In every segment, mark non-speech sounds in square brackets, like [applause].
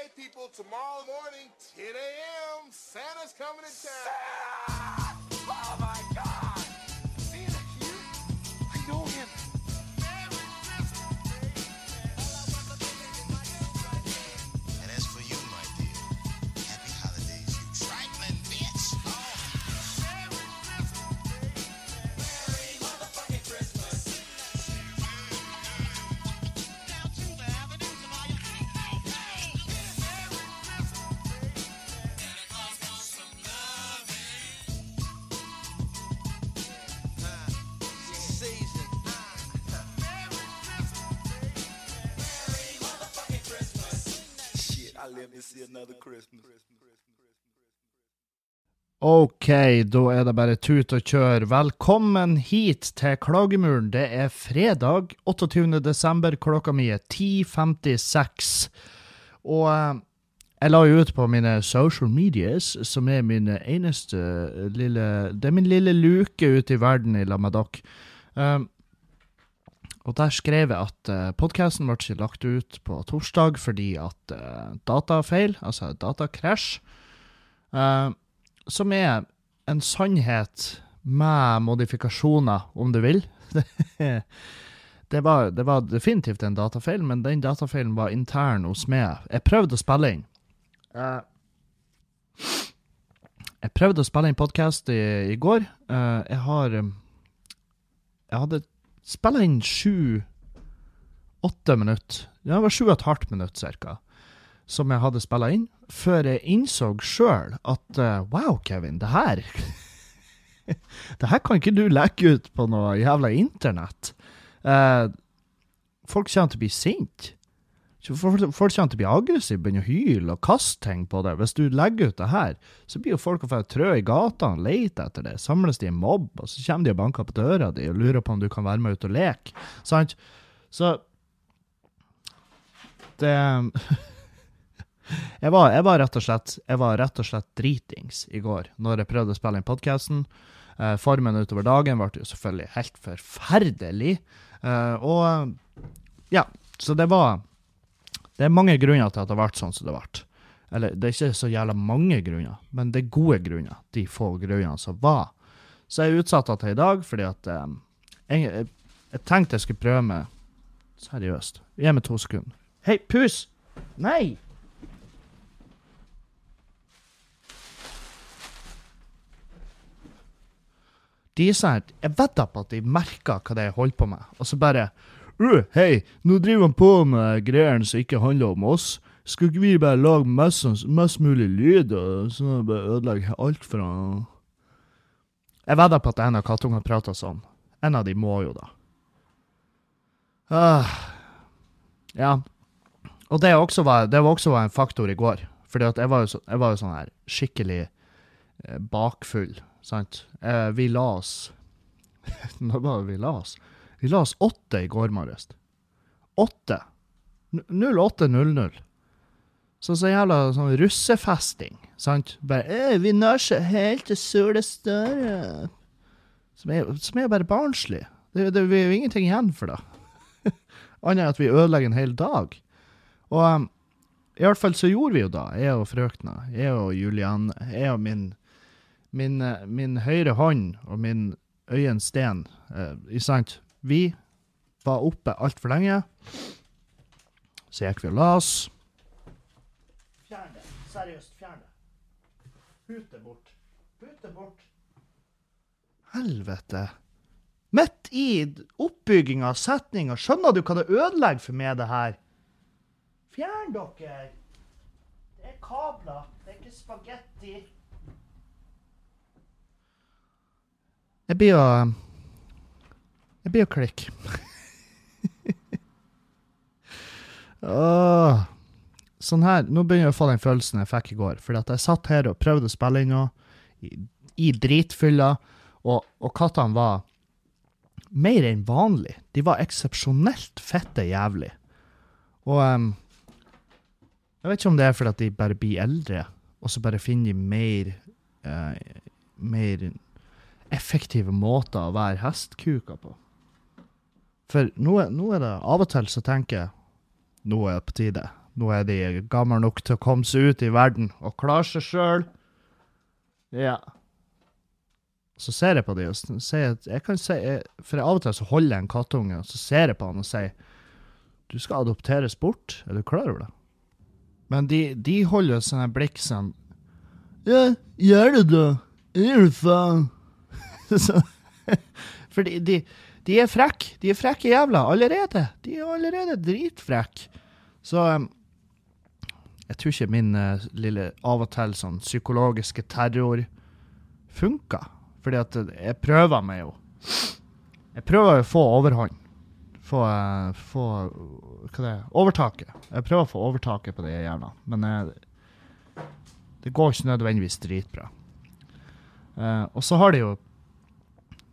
Okay, people, tomorrow morning, 10 a.m., Santa's coming to town. Oh Ok, da er det bare tut og kjør. Velkommen hit til Klagemuren. Det er fredag 28. desember, klokka mi er 10.56. Og eh, jeg la jo ut på mine social medias, som er min eneste lille Det er min lille luke ute i verden i lag med dere. Um, og der skrev jeg at uh, podkasten ble ikke lagt ut på torsdag fordi at uh, datafeil, altså datakrasj, uh, som er en sannhet med modifikasjoner, om du vil. [laughs] det, var, det var definitivt en datafeil, men den datafeilen var intern hos meg. Jeg prøvde å spille inn. Uh, jeg prøvde å spille inn podkast i, i går. Uh, jeg har um, Jeg hadde spilla inn sju-åtte minutter. Ja, det var sju og et halvt minutt cirka, som jeg hadde spilla inn, før jeg innså sjøl at uh, wow, Kevin, det her [laughs] Det her kan ikke du legge ut på noe jævla internett. Uh, folk kommer til å bli sinte. Folk kommer til å bli aggressive, begynne å hyle og kaste ting på det. Hvis du legger ut det her, så blir jo folk å få trø i gatene og lete etter det. Samles de i mobb, og så kommer de og banker på døra di og lurer på om du kan være med ut og leke. Sant? Så Det [laughs] [laughs] jeg var, jeg, var rett og slett, jeg var rett og slett dritings i går når jeg prøvde å spille inn podkasten. Eh, formen utover dagen ble jo selvfølgelig helt forferdelig. Eh, og ja, så det var Det er mange grunner til at det ble sånn som det ble. Eller det er ikke så jævla mange grunner, men det er gode grunner. De få grunnene som var. Så jeg utsatte det til i dag fordi at eh, jeg, jeg tenkte jeg skulle prøve med Seriøst. Gi meg to sekunder. Hei, pus! Nei! De er sånn jeg Jeg vedder på at de merker hva det er jeg holder på med, og så bare «Øh, Hei, nå driver han på med greiene som ikke handler om oss. Skal ikke vi bare lage mest, mest mulig lyd, og sånn bare ødelegge alt fra Jeg vedder på at en av kattungene prater sånn. En av de må jo, da. Uh, ja. Og det også var, det var også en faktor i går. Fordi at jeg jeg var jo sånn her skikkelig eh, bakfull, sant. Eh, vi la oss [laughs] Når var det vi la oss? Vi la oss åtte i går morges. Åtte. N- 08.00. Så så jævla sånn russefesting, sant. Bare eh, 'Vi nasjer helt til sola større. Som er, som er bare barnslig. Det, det, vi er jo ingenting igjen for det. [laughs] Annet enn at vi ødelegger en hel dag. Og um, i hvert fall så gjorde vi jo da, jeg og frøkna, jeg og Julian, jeg og min, min, eh, min høyre hånd og min øyen sten, eh, ikke sant? Vi var oppe altfor lenge. Så gikk vi og la oss. Fjern det. Seriøst, fjern det. Pute bort. Pute bort. Helvete. Midt i oppbygginga av setninga, skjønner du hva det ødelegger for meg, det her? Fjern dere! Det er kabler, det er ikke spagetti. Jeg blir å Jeg blir jo klikke. [laughs] Åh. Sånn her, Nå begynner jeg å få den følelsen jeg fikk i går. Fordi at jeg satt her og prøvde å spille inn noe i, i dritfylla, og, og kattene var mer enn vanlig. De var eksepsjonelt fette jævlig. Og um, jeg vet ikke om det er fordi at de bare blir eldre, og så bare finner de mer uh, mer effektive måter å være hestkuka på. For nå, er- nå er det av og til så tenker jeg nå er det på tide. Nå er de gamle nok til å komme seg ut i verden og klare seg sjøl. Ja. Så ser jeg på dem og sier at jeg kan si, For av og til så holder jeg en kattunge, og så ser jeg på han og sier Du skal adopteres bort. Er du klar over det? Men de, de holder jo sånne blikk sånn Ja, gjør det, da. Det, faen. [laughs] for de, de, de er frekke. De er frekke jævla allerede. De er allerede dritfrekke. Så um, jeg tror ikke min uh, lille av og til sånn psykologiske terror funka. Fordi at eh, jeg prøver meg jo. Jeg prøver å få overhånd. Få, uh, få Hva det er? Overtaket. Jeg prøver å få overtaket på de jævla. Men uh, det går ikke nødvendigvis dritbra. Og så har de jo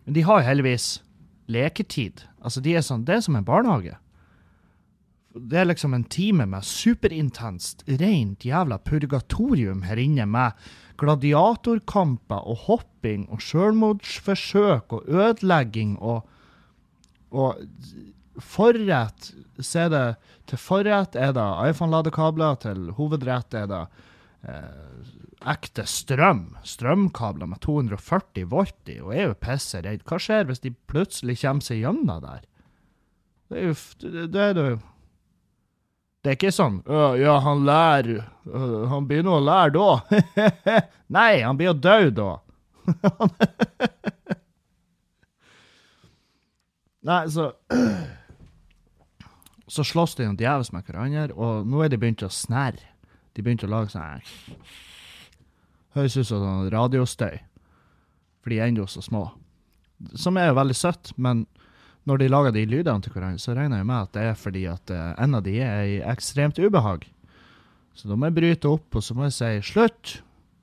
De har jo heldigvis leketid. Altså, de er sånn, det er som en barnehage. Det er liksom en time med superintenst, rent jævla purgatorium her inne, med gladiatorkamper og hopping og selvmordsforsøk og ødelegging og, og forrett så er det Til forrett er det iPhone-ladekabler, til hovedrett er det ekte strøm. Strømkabler med 240 volt i, og er jo pisse redd. Hva skjer hvis de plutselig kommer seg gjennom der? Det er jo det, er det jo Det er ikke sånn «Å, Ja, han lærer Han begynner å lære da. [laughs] Nei, han blir jo død da. [laughs] Nei, så [clears throat] Så slåss de noen djevelsk med hverandre, og nå er de begynt å snerre. De begynte å lage sånn Høres ut som sånn radiostøy. For de er ennå så små. Som er jo veldig søtt, men når de lager de lydene til hverandre, så regner jeg med at det er fordi at eh, en av de er i ekstremt ubehag. Så da må jeg bryte opp, og så må jeg si slutt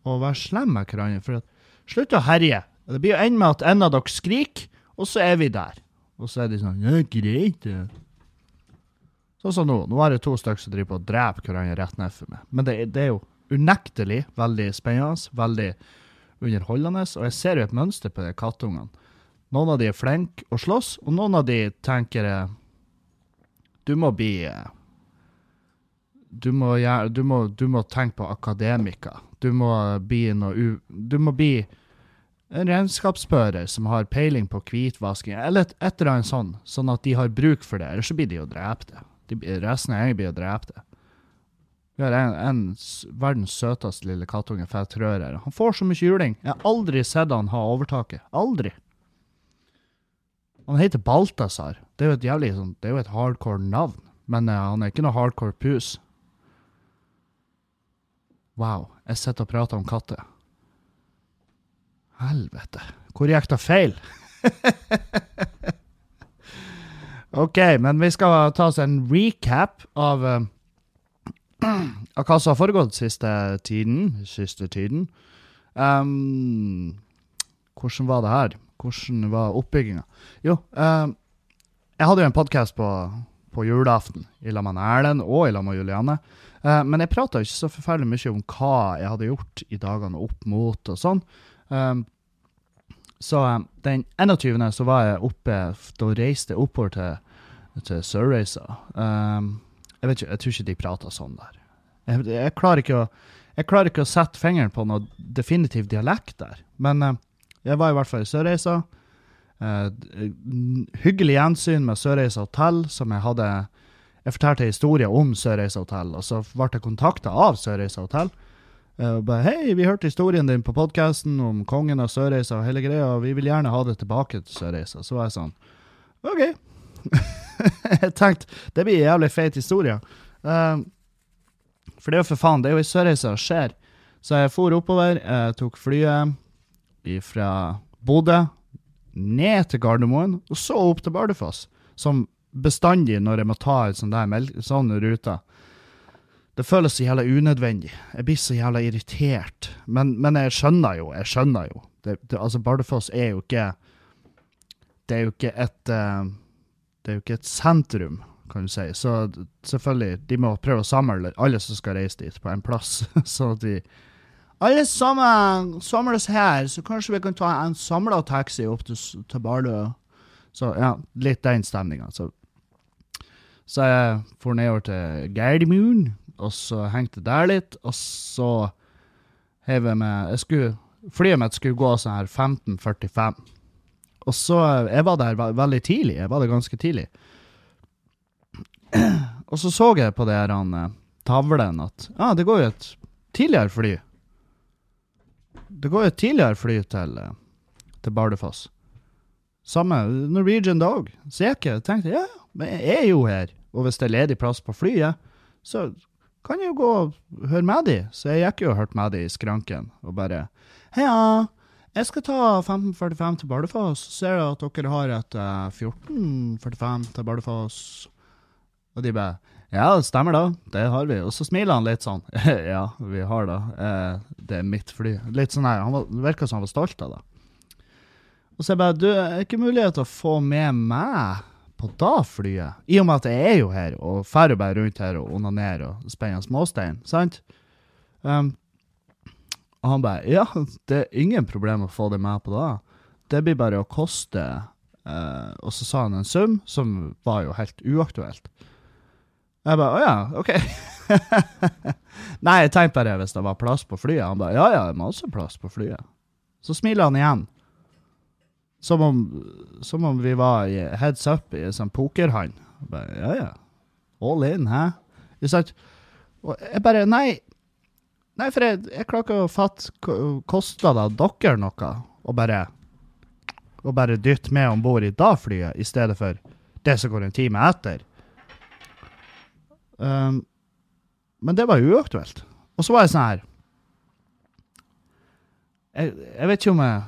å være slem med hverandre. For slutt å herje. Det blir jo ende med at en av dere skriker, og så er vi der. Og så er de sånn Ja, greit, det. Sånn som nå. Nå er det to stykker som driver på og dreper hverandre rett ned for meg. Men det, det er jo unektelig veldig spennende, veldig underholdende, og jeg ser jo et mønster på de kattungene. Noen av de er flinke å slåss, og noen av de tenker eh, Du må bli eh, du må, du, må, du må tenke på akademika. Du må bli noe. Du må bli en regnskapsfører som har peiling på hvitvasking, eller et, et eller annet sånn, sånn at de har bruk for det. Ellers så blir de jo drepte. De, resten av gjengen blir jo drepte. Vi har en, en verdens søteste lille kattunge, fettrører. Han får så mye juling. Jeg har aldri sett han ha overtaket. Aldri. Han heter Balthazar. Det er jo et jævlig sånn, det er jo et hardcore navn, men uh, han er ikke noe hardcore pus. Wow, jeg sitter og prater om katter. Helvete. Hvor gikk det feil? [laughs] OK, men vi skal ta oss en recap av eh, [clears throat] av hva som har foregått siste tiden. Siste tiden. Um, hvordan var det her? Hvordan var oppbygginga? Jo, um, jeg hadde jo en podkast på, på julaften i lag med Erlend og i lag med Juliane. Uh, men jeg prata ikke så forferdelig mye om hva jeg hadde gjort i dagene opp mot og sånn. Um, så den 21. så var jeg oppe Da reiste jeg oppover til, til Sørreisa. Um, jeg vet ikke, jeg tror ikke de prater sånn der. Jeg, jeg, klarer å, jeg klarer ikke å sette fingeren på noe definitiv dialekt der. Men uh, jeg var i hvert fall i Sørreisa. Uh, hyggelig gjensyn med Sørreisa hotell, som jeg hadde Jeg fortalte historier om Sørreisa hotell, og så ble jeg kontakta av Sørreisa hotell. Uh, bare 'Hei, vi hørte historien din på podkasten om kongen av Sørreisa og hele greia, og vi vil gjerne ha det tilbake til Sørreisa.' Så var jeg sånn OK. [laughs] jeg tenkte det blir en jævlig feit historie. Eh, for det er jo for faen, det er jo i Sørreisa det skjer. Så jeg for oppover, jeg tok flyet fra Bodø ned til Gardermoen, og så opp til Bardufoss. Som bestandig når jeg må ta ut sånn der sånn rute. Det føles så jævla unødvendig. Jeg blir så jævla irritert. Men, men jeg skjønner jo, jeg skjønner jo. Det, det, altså, Bardufoss er jo ikke Det er jo ikke et eh, Det er jo ikke et sentrum, kan du si. Så selvfølgelig, de må prøve å samle alle som skal reise dit, på en plass. [laughs] at de Alle sammen samles her, så kanskje vi kan ta en samla taxi opp til, til Bardø. Så ja, litt den stemninga. Så, så jeg for nedover til Gardermoen, og så hengte der litt, og så heiv jeg meg Flyet mitt skulle gå sånn her 15.45. Og så Jeg var der veldig tidlig. Jeg var der ganske tidlig. [clears throat] Og så så jeg på det her han, eh, tavlen at ja, det går jo et tidligere fly. Det går jo et tidligere fly til, eh, til Bardufoss. Samme Norwegian Dog. Så jeg ikke tenkte ja, men jeg er jo her. Og hvis det er ledig plass på flyet, så kan jeg jo gå og høre med de. Så jeg gikk jo og hørte med de i skranken og bare Heia, jeg skal ta 1545 til Bardufoss. Ser jeg at dere har et uh, 1445 til Bardufoss. Og de bare Ja, det stemmer da. Det har vi. Og så smiler han litt sånn. [laughs] ja, vi har det. Eh, det er mitt fly. Litt sånn her. Han var, virka som han var stolt av det. Og så jeg bare Du, er det ikke mulighet til å få med meg på da flyet? I og med at jeg er jo her, og drar bare rundt her og onanerer og spenner småstein, sant? Um, og han bare Ja, det er ingen problem å få det med på da. Det blir bare å koste uh, Og så sa han en sum som var jo helt uaktuelt. Jeg bare Å ja, OK. [laughs] Nei, jeg tenkte bare hvis det var plass på flyet. Han bare Ja, ja, det er masse plass på flyet. Så smiler han igjen. Som om, som om vi var i heads up i en sånn pokerhand. Jeg ja, ja. All in, hæ? Ikke jeg bare Nei. Nei, for jeg, jeg klarer ikke å fatte Kosta da dere noe å bare bare dytte med om bord i da flyet, i stedet for det som går en time etter? Um, men det var uaktuelt. Og så var jeg sånn her jeg, jeg vet ikke om jeg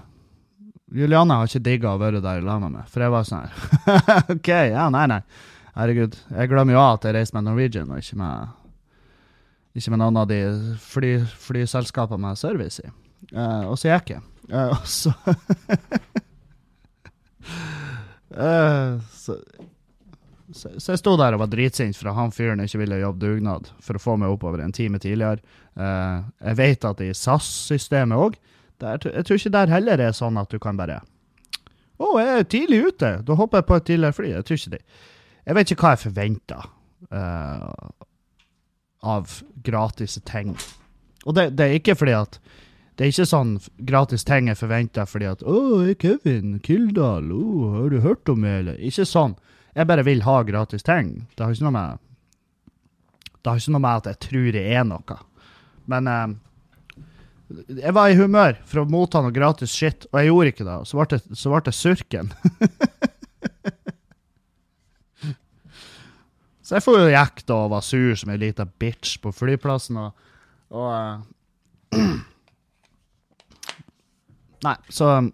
Juliane har ikke digga å være der lag med meg, for jeg var sånn her [laughs] OK, ja, nei, nei. Herregud. Jeg glemmer jo at jeg reiser med Norwegian, og ikke med ikke med noen av de fly, flyselskapene med service i. Uh, og så gikk jeg. Uh, og så [laughs] uh, så, jeg sto der og var dritsint for at han fyren ikke ville jobbe dugnad for å få meg oppover en time tidligere. Jeg vet at i SAS-systemet òg Jeg tror ikke der heller er sånn at du kan bare Å, jeg er tidlig ute! Da hopper jeg på et tidligere fly. Jeg tror ikke det. Jeg vet ikke hva jeg forventa. eh, av gratis ting. Og det, det er ikke fordi at det er ikke sånn gratis ting jeg forventer fordi at 'Å, jeg er Kevin Kildahl. oh, har du hørt om meg, eller?' Ikke sånn. Jeg bare vil ha gratis ting. Det har ikke noe med Det har ikke noe med at jeg tror det er noe. Men eh, jeg var i humør for å motta noe gratis shit, og jeg gjorde ikke det. Så ble det, så ble det surken. [laughs] så jeg får jo jekta og var sur som ei lita bitch på flyplassen, og, og uh, [clears throat] Nei, så um,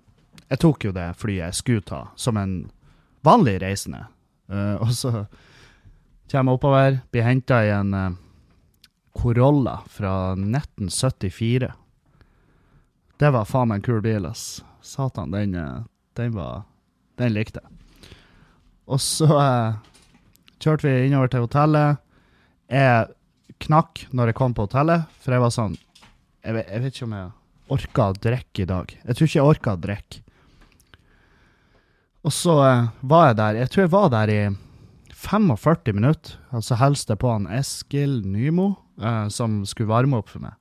jeg tok jo det flyet jeg skulle ta, som en vanlig reisende. Uh, og så kommer jeg oppover, blir henta i en uh, Corolla fra 1974. Det var faen meg en kul bil, ass. Satan, den, den var Den likte jeg. Og så eh, kjørte vi innover til hotellet. Jeg knakk når jeg kom på hotellet, for jeg var sånn Jeg vet, jeg vet ikke om jeg orka å drikke i dag. Jeg tror ikke jeg orka å drikke. Og så eh, var jeg der Jeg tror jeg var der i 45 minutter. Altså hilste på han Eskil Nymo, eh, som skulle varme opp for meg.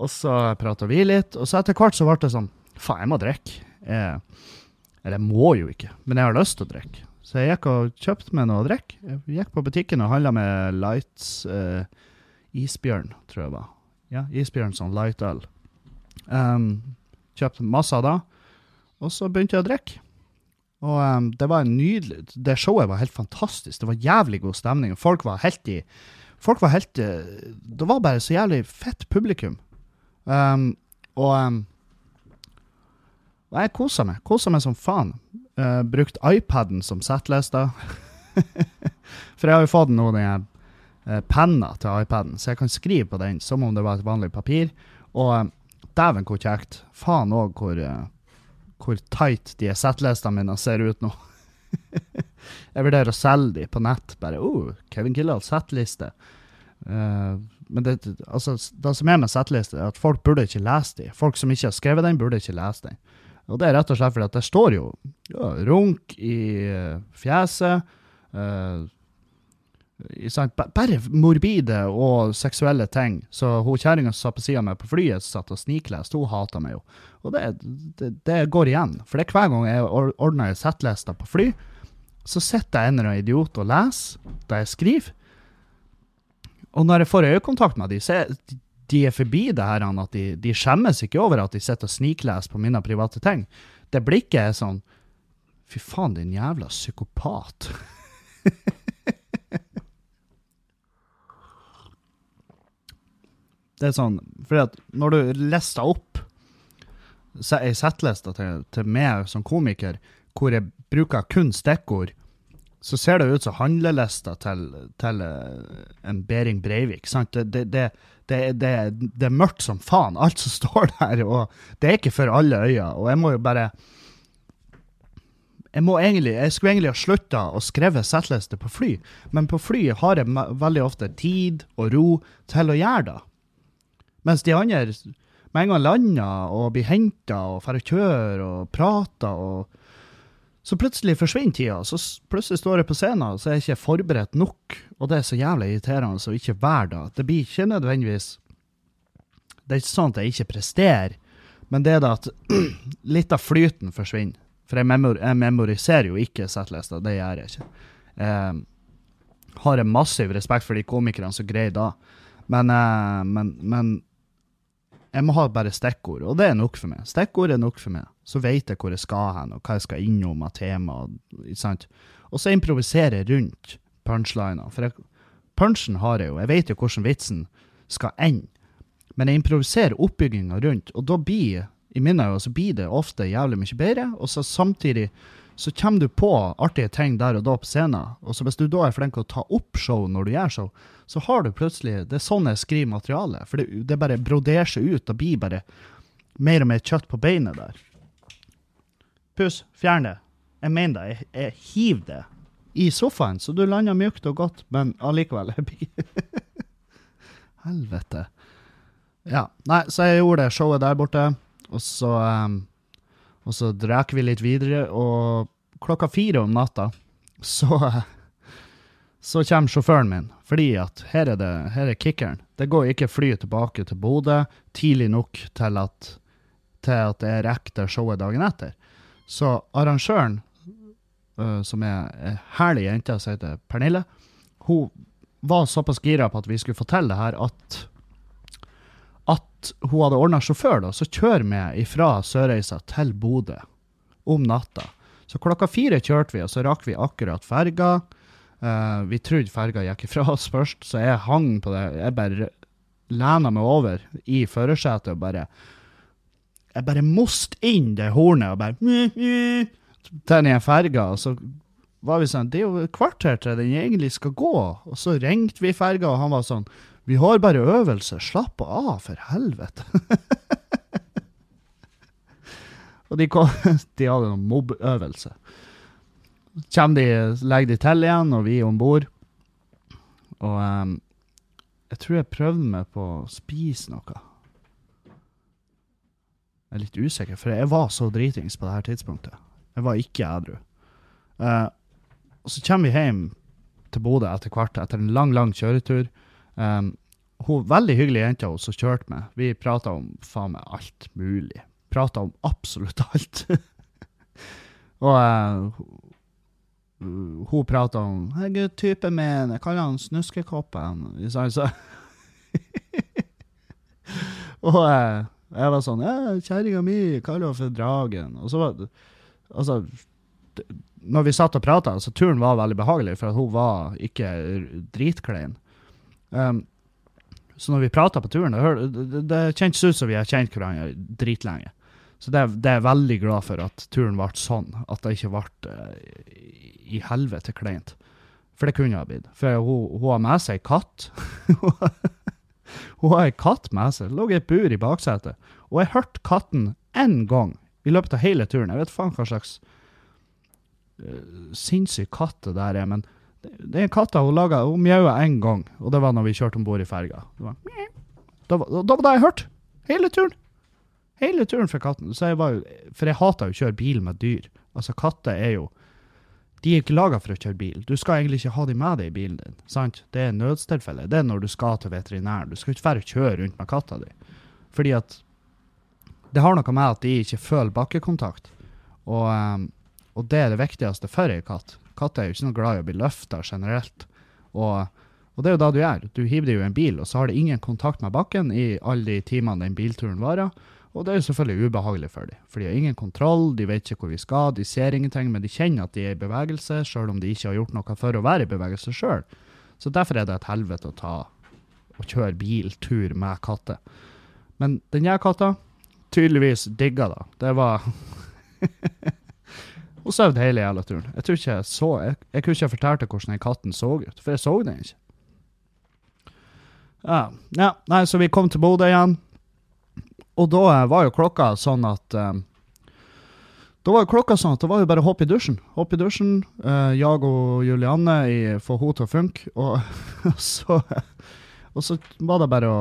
Og så prata vi litt, og så etter hvert så ble det sånn Faen, jeg må drikke. Eller jeg må jo ikke, men jeg har lyst til å drikke. Så jeg gikk og kjøpte meg noe å drikke. Jeg gikk på butikken og handla med Lights uh, Isbjørn, tror jeg var. Ja, Isbjørn sånn light-øl. Um, kjøpte masse det, og så begynte jeg å drikke. Og um, det var en nydelig Det showet var helt fantastisk. Det var jævlig god stemning. Folk var helt i Folk var helt eh, Det var bare så jævlig fett publikum. Um, og um, jeg kosa meg. Kosa meg som faen. Uh, brukt iPaden som settliste. [laughs] For jeg har jo fått nå den uh, penna til iPaden, så jeg kan skrive på den som om det var et vanlig papir. Og uh, dæven hvor kjekt. Faen òg hvor, uh, hvor tight de settlistene mine ser ut nå. [laughs] jeg vurderer å selge de på nett. Bare oh, Kevin Kildahl, settliste. Uh, men det, altså, det som er med settliste, er at folk burde ikke lese de. Folk som ikke har skrevet den, burde ikke lese den. Og det er rett og slett fordi at det står jo ja, runk i uh, fjeset, uh, i bare morbide og seksuelle ting. Så hun kjerringa som satt på sida av meg på flyet, satt og snikleste, hun hata meg jo. Og det, det, det går igjen. For det er hver gang jeg ordner ei settliste på fly, så sitter jeg en eller annen idiot og leser det jeg skriver. Og når jeg får øyekontakt med dem, så er de er forbi det her at de, de skjemmes ikke over at de sitter og snikleser på mine private ting. Det blikket er sånn Fy faen, din jævla psykopat. [laughs] det er sånn Fordi at når du lister opp ei settliste til, til meg som komiker, hvor jeg bruker kun stikkord, så ser det ut som handlelista til, til eh, en Behring Breivik. Sant? Det, det, det, det, det, det er mørkt som faen, alt som [laughs] står der. Og det er ikke for alle øyne. Og jeg må jo bare jeg, må egentlig, jeg skulle egentlig ha slutta å skrive settliste på fly, men på fly har jeg veldig ofte tid og ro til å gjøre det. Mens de andre med en gang lander og blir henta og drar og kjører og prater og Så plutselig forsvinner tida. Så plutselig står jeg på scenen, så er jeg ikke forberedt nok. Og det er så jævlig irriterende å ikke være da. Det blir ikke nødvendigvis Det er ikke sånn at jeg ikke presterer, men det er da at [clears throat] litt av flyten forsvinner. For jeg, memor jeg memoriserer jo ikke settlista, det gjør jeg ikke. Eh, har jeg massiv respekt for de komikerne som greier da. Men, eh, men, men jeg må ha bare stikkord, og det er nok for meg. Stikkord er nok for meg. Så vet jeg hvor jeg skal hen, og hva jeg skal innom av tema. sant? Og så improviserer jeg rundt punchlina. For jeg, punchen har jeg jo, jeg vet jo hvordan vitsen skal ende. Men jeg improviserer oppbygginga rundt, og da blir, i mine øyne, så blir det ofte jævlig mye bedre. Og så samtidig så kommer du på artige ting der og da på scenen. Og så hvis du da er flink til å ta opp show når du gjør show, så har du plutselig Det er sånn jeg skriver materiale. For det, det bare broderer seg ut og blir bare mer og mer kjøtt på beinet der. Puss, fjern det. Jeg mener det. Jeg, jeg hiver det i sofaen, så du lander mykt og godt, men allikevel [laughs] Helvete. Ja. Nei, så jeg gjorde det showet der borte, og så um, Og så drakk vi litt videre, og klokka fire om natta så så kommer sjåføren min, fordi at her er det her er kickeren. Det går ikke fly tilbake til Bodø tidlig nok til at, til at jeg rekker showet dagen etter. Så arrangøren, uh, som er ei herlig jente som heter Pernille, hun var såpass gira på at vi skulle fortelle det her, at at hun hadde ordna sjåfør da, så kjører vi fra Sørreisa til Bodø om natta. Så klokka fire kjørte vi, og så rakk vi akkurat ferga. Uh, vi trodde ferga gikk ifra oss først, så jeg hang på det. Jeg bare lena meg over i førersetet og bare Jeg bare most inn det hornet og bare til den ferga, og så var vi sånn Det er jo et kvarter til den egentlig skal gå. Og så ringte vi ferga, og han var sånn Vi har bare øvelse, slapp av, for helvete. [laughs] og de, kom, [laughs] de hadde noen mobbøvelse. Kjem de, legger de til igjen, og vi er om bord. Og um, jeg tror jeg prøvde meg på å spise noe. Jeg er litt usikker, for jeg var så dritings på det her tidspunktet. Jeg var ikke edru. Uh, og så kommer vi hjem til Bodø etter hvert, etter en lang, lang kjøretur. Um, hun veldig hyggelig jente hun som kjørte meg. Vi prata om faen meg alt mulig. Prata om absolutt alt. [laughs] og uh, hun- prata om Herregud, typen min, jeg kaller han Snuskekoppen. Så. [laughs] og uh, jeg var sånn kjerringa mi kaller henne for Dragen. Og så var det Altså, når vi satt og prata, så turen var veldig behagelig, for at hun var ikke dritklein. Um, så når vi prata på turen, det, det, kjentes ut som vi har kjent hverandre dritlenge. Så det, det er jeg veldig glad for at turen ble sånn, at det ikke ble eh, i helvete kleint. For det kunne ha blitt. For hun, hun har med seg katt. [laughs] hun har en katt med seg. Det lå i et bur i baksetet. Og jeg hørte katten én gang i løpet av hele turen. Jeg vet faen hva slags uh, sinnssyk katt det der er, men det, er katta hun laga Hun mjaua én gang, og det var når vi kjørte om bord i ferga. Da var, det da, var- jeg hørte! Hele turen! Hele turen for katten. Så jeg var for jeg hater jo å kjøre bil med dyr. Altså, katter er jo de er ikke laga for å kjøre bil. Du skal egentlig ikke ha dem med deg i bilen din. sant? Det er nødstilfelle. Det er når du skal til veterinæren. Du skal ikke bare kjøre rundt med katta di. Fordi at det har noe med at de ikke føler bakkekontakt. Og, eh, og det er det viktigste for ei katt. Katter er jo ikke noe glad i å bli løfta generelt. Og, og det er jo da du gjør. Du hiver deg jo i en bil, og så har det ingen kontakt med bakken i alle de timene den bilturen varer. Og det er jo selvfølgelig ubehagelig for dem. For de har ingen kontroll, de vet ikke hvor vi skal, de ser ingenting, men de kjenner at de er i bevegelse, sjøl om de ikke har gjort noe for å være i bevegelse sjøl. Så derfor er det et helvete å ta og kjøre biltur med katter. Men den jeg katta tydeligvis digga det. Det var [laughs] Hun sov hele jævla turen. Jeg tror ikke jeg så Jeg, jeg kunne ikke fortalt hvordan den katten så ut, for jeg så den ikke. Ja, ja, nei, så vi kom til Bodø igjen. Og da eh, var jo klokka sånn at um, Da var jo klokka sånn at det var jo bare å hoppe i dusjen. Hoppe i dusjen, uh, jeg og Julianne i, få henne til å funke, og, [laughs] så Og så var det bare å,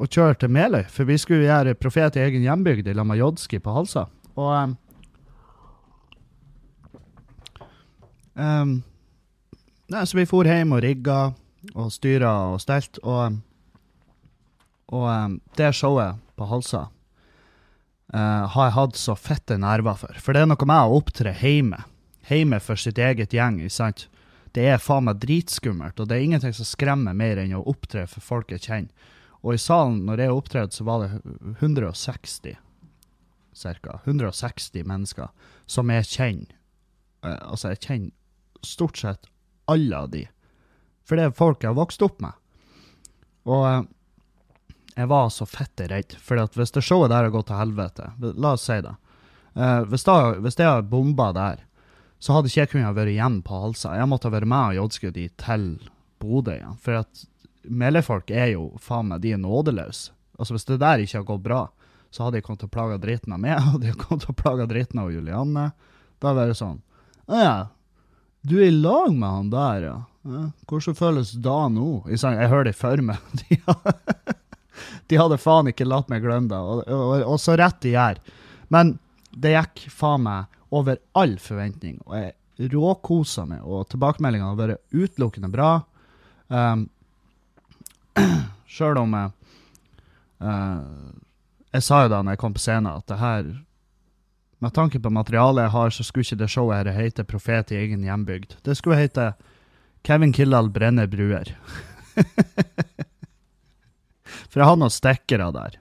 å kjøre til Meløy, for vi skulle gjøre Profet i egen hjembygd i lag Jodski på Halsa. Og eh, em, Nei, så vi for hjem og rigga og styra og stelt, og og um, det showet på Halsa uh, har jeg hatt så fette nerver for. For det er noe med å opptre hjemme. Hjemme for sitt eget gjeng, ikke sant. Det er faen meg dritskummelt, og det er ingenting som skremmer mer enn å opptre for folk jeg kjenner. Og i salen, når jeg opptredde, så var det 160, ca. 160 mennesker som jeg kjenner. Uh, altså, jeg kjenner stort sett alle av de. For det er folk jeg har vokst opp med. Og eh, jeg var så fette redd. For hvis det showet der har gått til helvete, la oss si det eh, Hvis, da, hvis jeg har bomba der, så hadde ikke jeg kunnet være igjen på Halsa. Jeg måtte ha vært med og jodske de til Bodø igjen. For at Meløy-folk er jo faen meg, de er nådeløse. Altså Hvis det der ikke har gått bra, så hadde jeg kommet til å plage dritten av meg, [laughs] jeg kommet til å plage dritten av Julianne. Da hadde det vært sånn Å ja, du er i lag med han der, ja. Hvordan føles da nå? Jeg, sa, jeg hører det for meg. [laughs] De hadde faen ikke latt meg glemme det, og, og, og så rett de gjør. Men det gikk faen meg over all forventning, og jeg råkosa meg, og tilbakemeldingene har vært utelukkende bra. [clears throat] Um, Sjøl om eh, jeg sa jo da når jeg kom på scenen, at det her Med tanke på materialet jeg har, så skulle ikke det showet her hete 'Profet i egen hjembygd'. Det skulle hete 'Kevin Kildahl brenner bruer'. [laughs] For jeg hadde noen stikkere der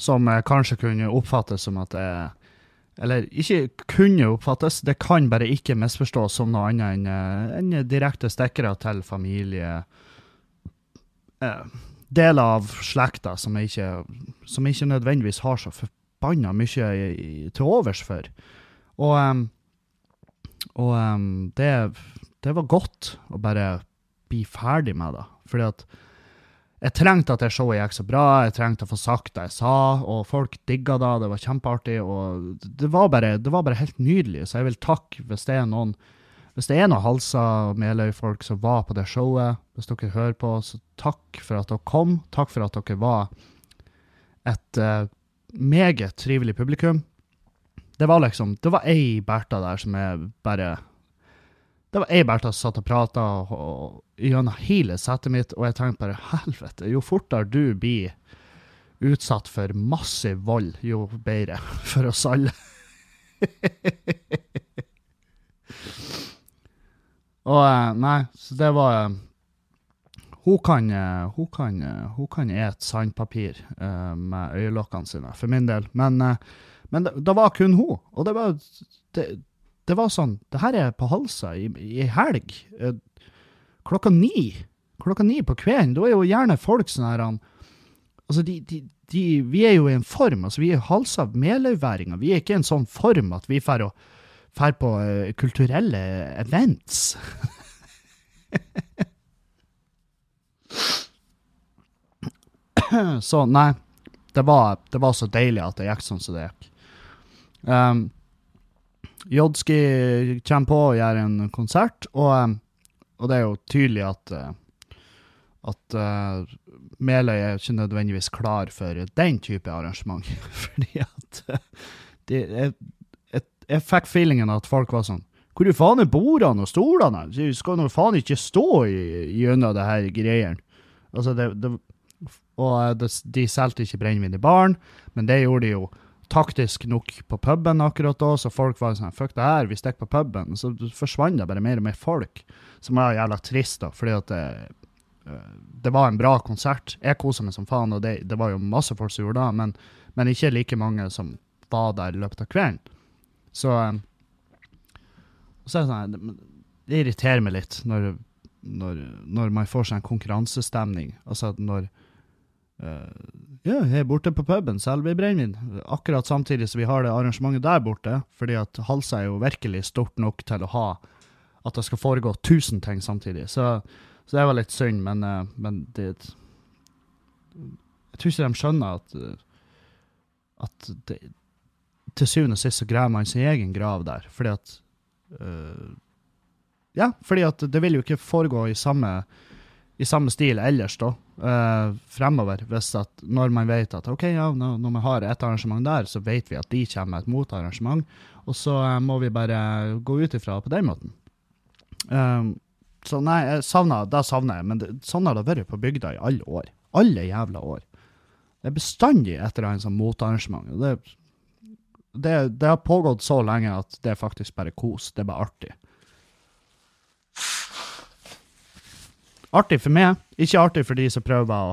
som kanskje kunne oppfattes som at jeg Eller ikke kunne oppfattes, det kan bare ikke misforstås som noe annet enn eh, enn direkte stikkere til familie. Eh, deler av slekta som jeg ikke, som jeg ikke nødvendigvis har så forbanna mye til overs for. Og, og det, det var godt å bare bli ferdig med det. Fordi at jeg trengte at det showet gikk så bra, jeg trengte å få sagt det jeg sa, og folk digga det, det var kjempeartig, og det var bare, det var bare helt nydelig. Så jeg vil takke hvis det er noen hvis det er noen Halsa og Meløy-folk som var på det showet, hvis dere hører på, så takk for at dere kom. Takk for at dere var et eh, meget trivelig publikum. Det var liksom Det var ei Bertha der som er bare Det var ei Bertha som satt og prata gjennom hele settet mitt, og jeg tenkte bare helvete, jo fortere du blir utsatt for massiv vold, jo bedre [laughs] for oss alle. [laughs] Og eh, nei, så det var eh, Hun kan, eh, hun kan, eh, hun kan et sandpapir uh, med øyelokkene sine, for min del. Men, uh, men det, det var kun hun. Og det var, det, det var sånn Det her er på Halsa i, i helg. Uh, klokka ni. Klokka ni på kvelden. Da er jo gjerne folk sånn her Altså, de, de, de, vi er jo i en form. altså Vi er halsa meløyværinger. Vi er ikke i en sånn form at vi drar på kulturelle events. [laughs] [clears throat] så nei, det var, det var så deilig at det gikk sånn som det gikk. Um, Jodski kommer på og gjør en konsert, og, um, og det er jo tydelig at uh, at uh, Meløy er ikke nødvendigvis klar for den type arrangement. [laughs] Fordi at uh, de, jeg, jeg, jeg fikk feelingen at folk var sånn Hvor i faen er bordene og stolene? Du skal nå faen ikke stå gjennom det her greiene. Altså, det, det Og eh, de solgte ikke brennevin i baren, men det gjorde de jo taktisk nok på puben akkurat da, så folk var sånn Fuck det her, vi stikker på puben. Så forsvant det bare mer og mer folk, som var jævla trist, da, fordi at det, eh, det var en bra konsert. Jeg kosa meg som faen, og det, det var jo masse folk som gjorde det, men, men ikke like mange som var der i løpet av kvelden. Så eh, så er det sånn, det, irriterer meg litt når, når, når man får seg en konkurransestemning. Altså når eh, Ja, jeg er borte på puben, selger vi brennevin. Akkurat samtidig som vi har det arrangementet der borte, fordi at Halsa er jo virkelig stort nok til å ha at det skal foregå tusen ting samtidig. Så, så det var litt synd, men, eh, men det Jeg tror ikke de skjønner at eh, at det, til syvende og sist så graver man sin egen grav der, fordi at øh, Ja, fordi at det vil jo ikke foregå i samme, i samme stil ellers, da, øh, fremover. Hvis at når man vet at OK, ja, når, når vi har et arrangement der, så vet vi at de kommer med et motarrangement, og så øh, må vi bare gå ut ifra på den måten. Um, så nei, jeg savner, det savner jeg, men det, sånn har det vært på bygda i alle år. Alle jævla år. Det er bestandig et eller annet sånn motarrangement. Det, det, det har pågått så lenge at det er faktisk bare kos. Det er bare artig. Artig for meg, ikke artig for de som prøver å,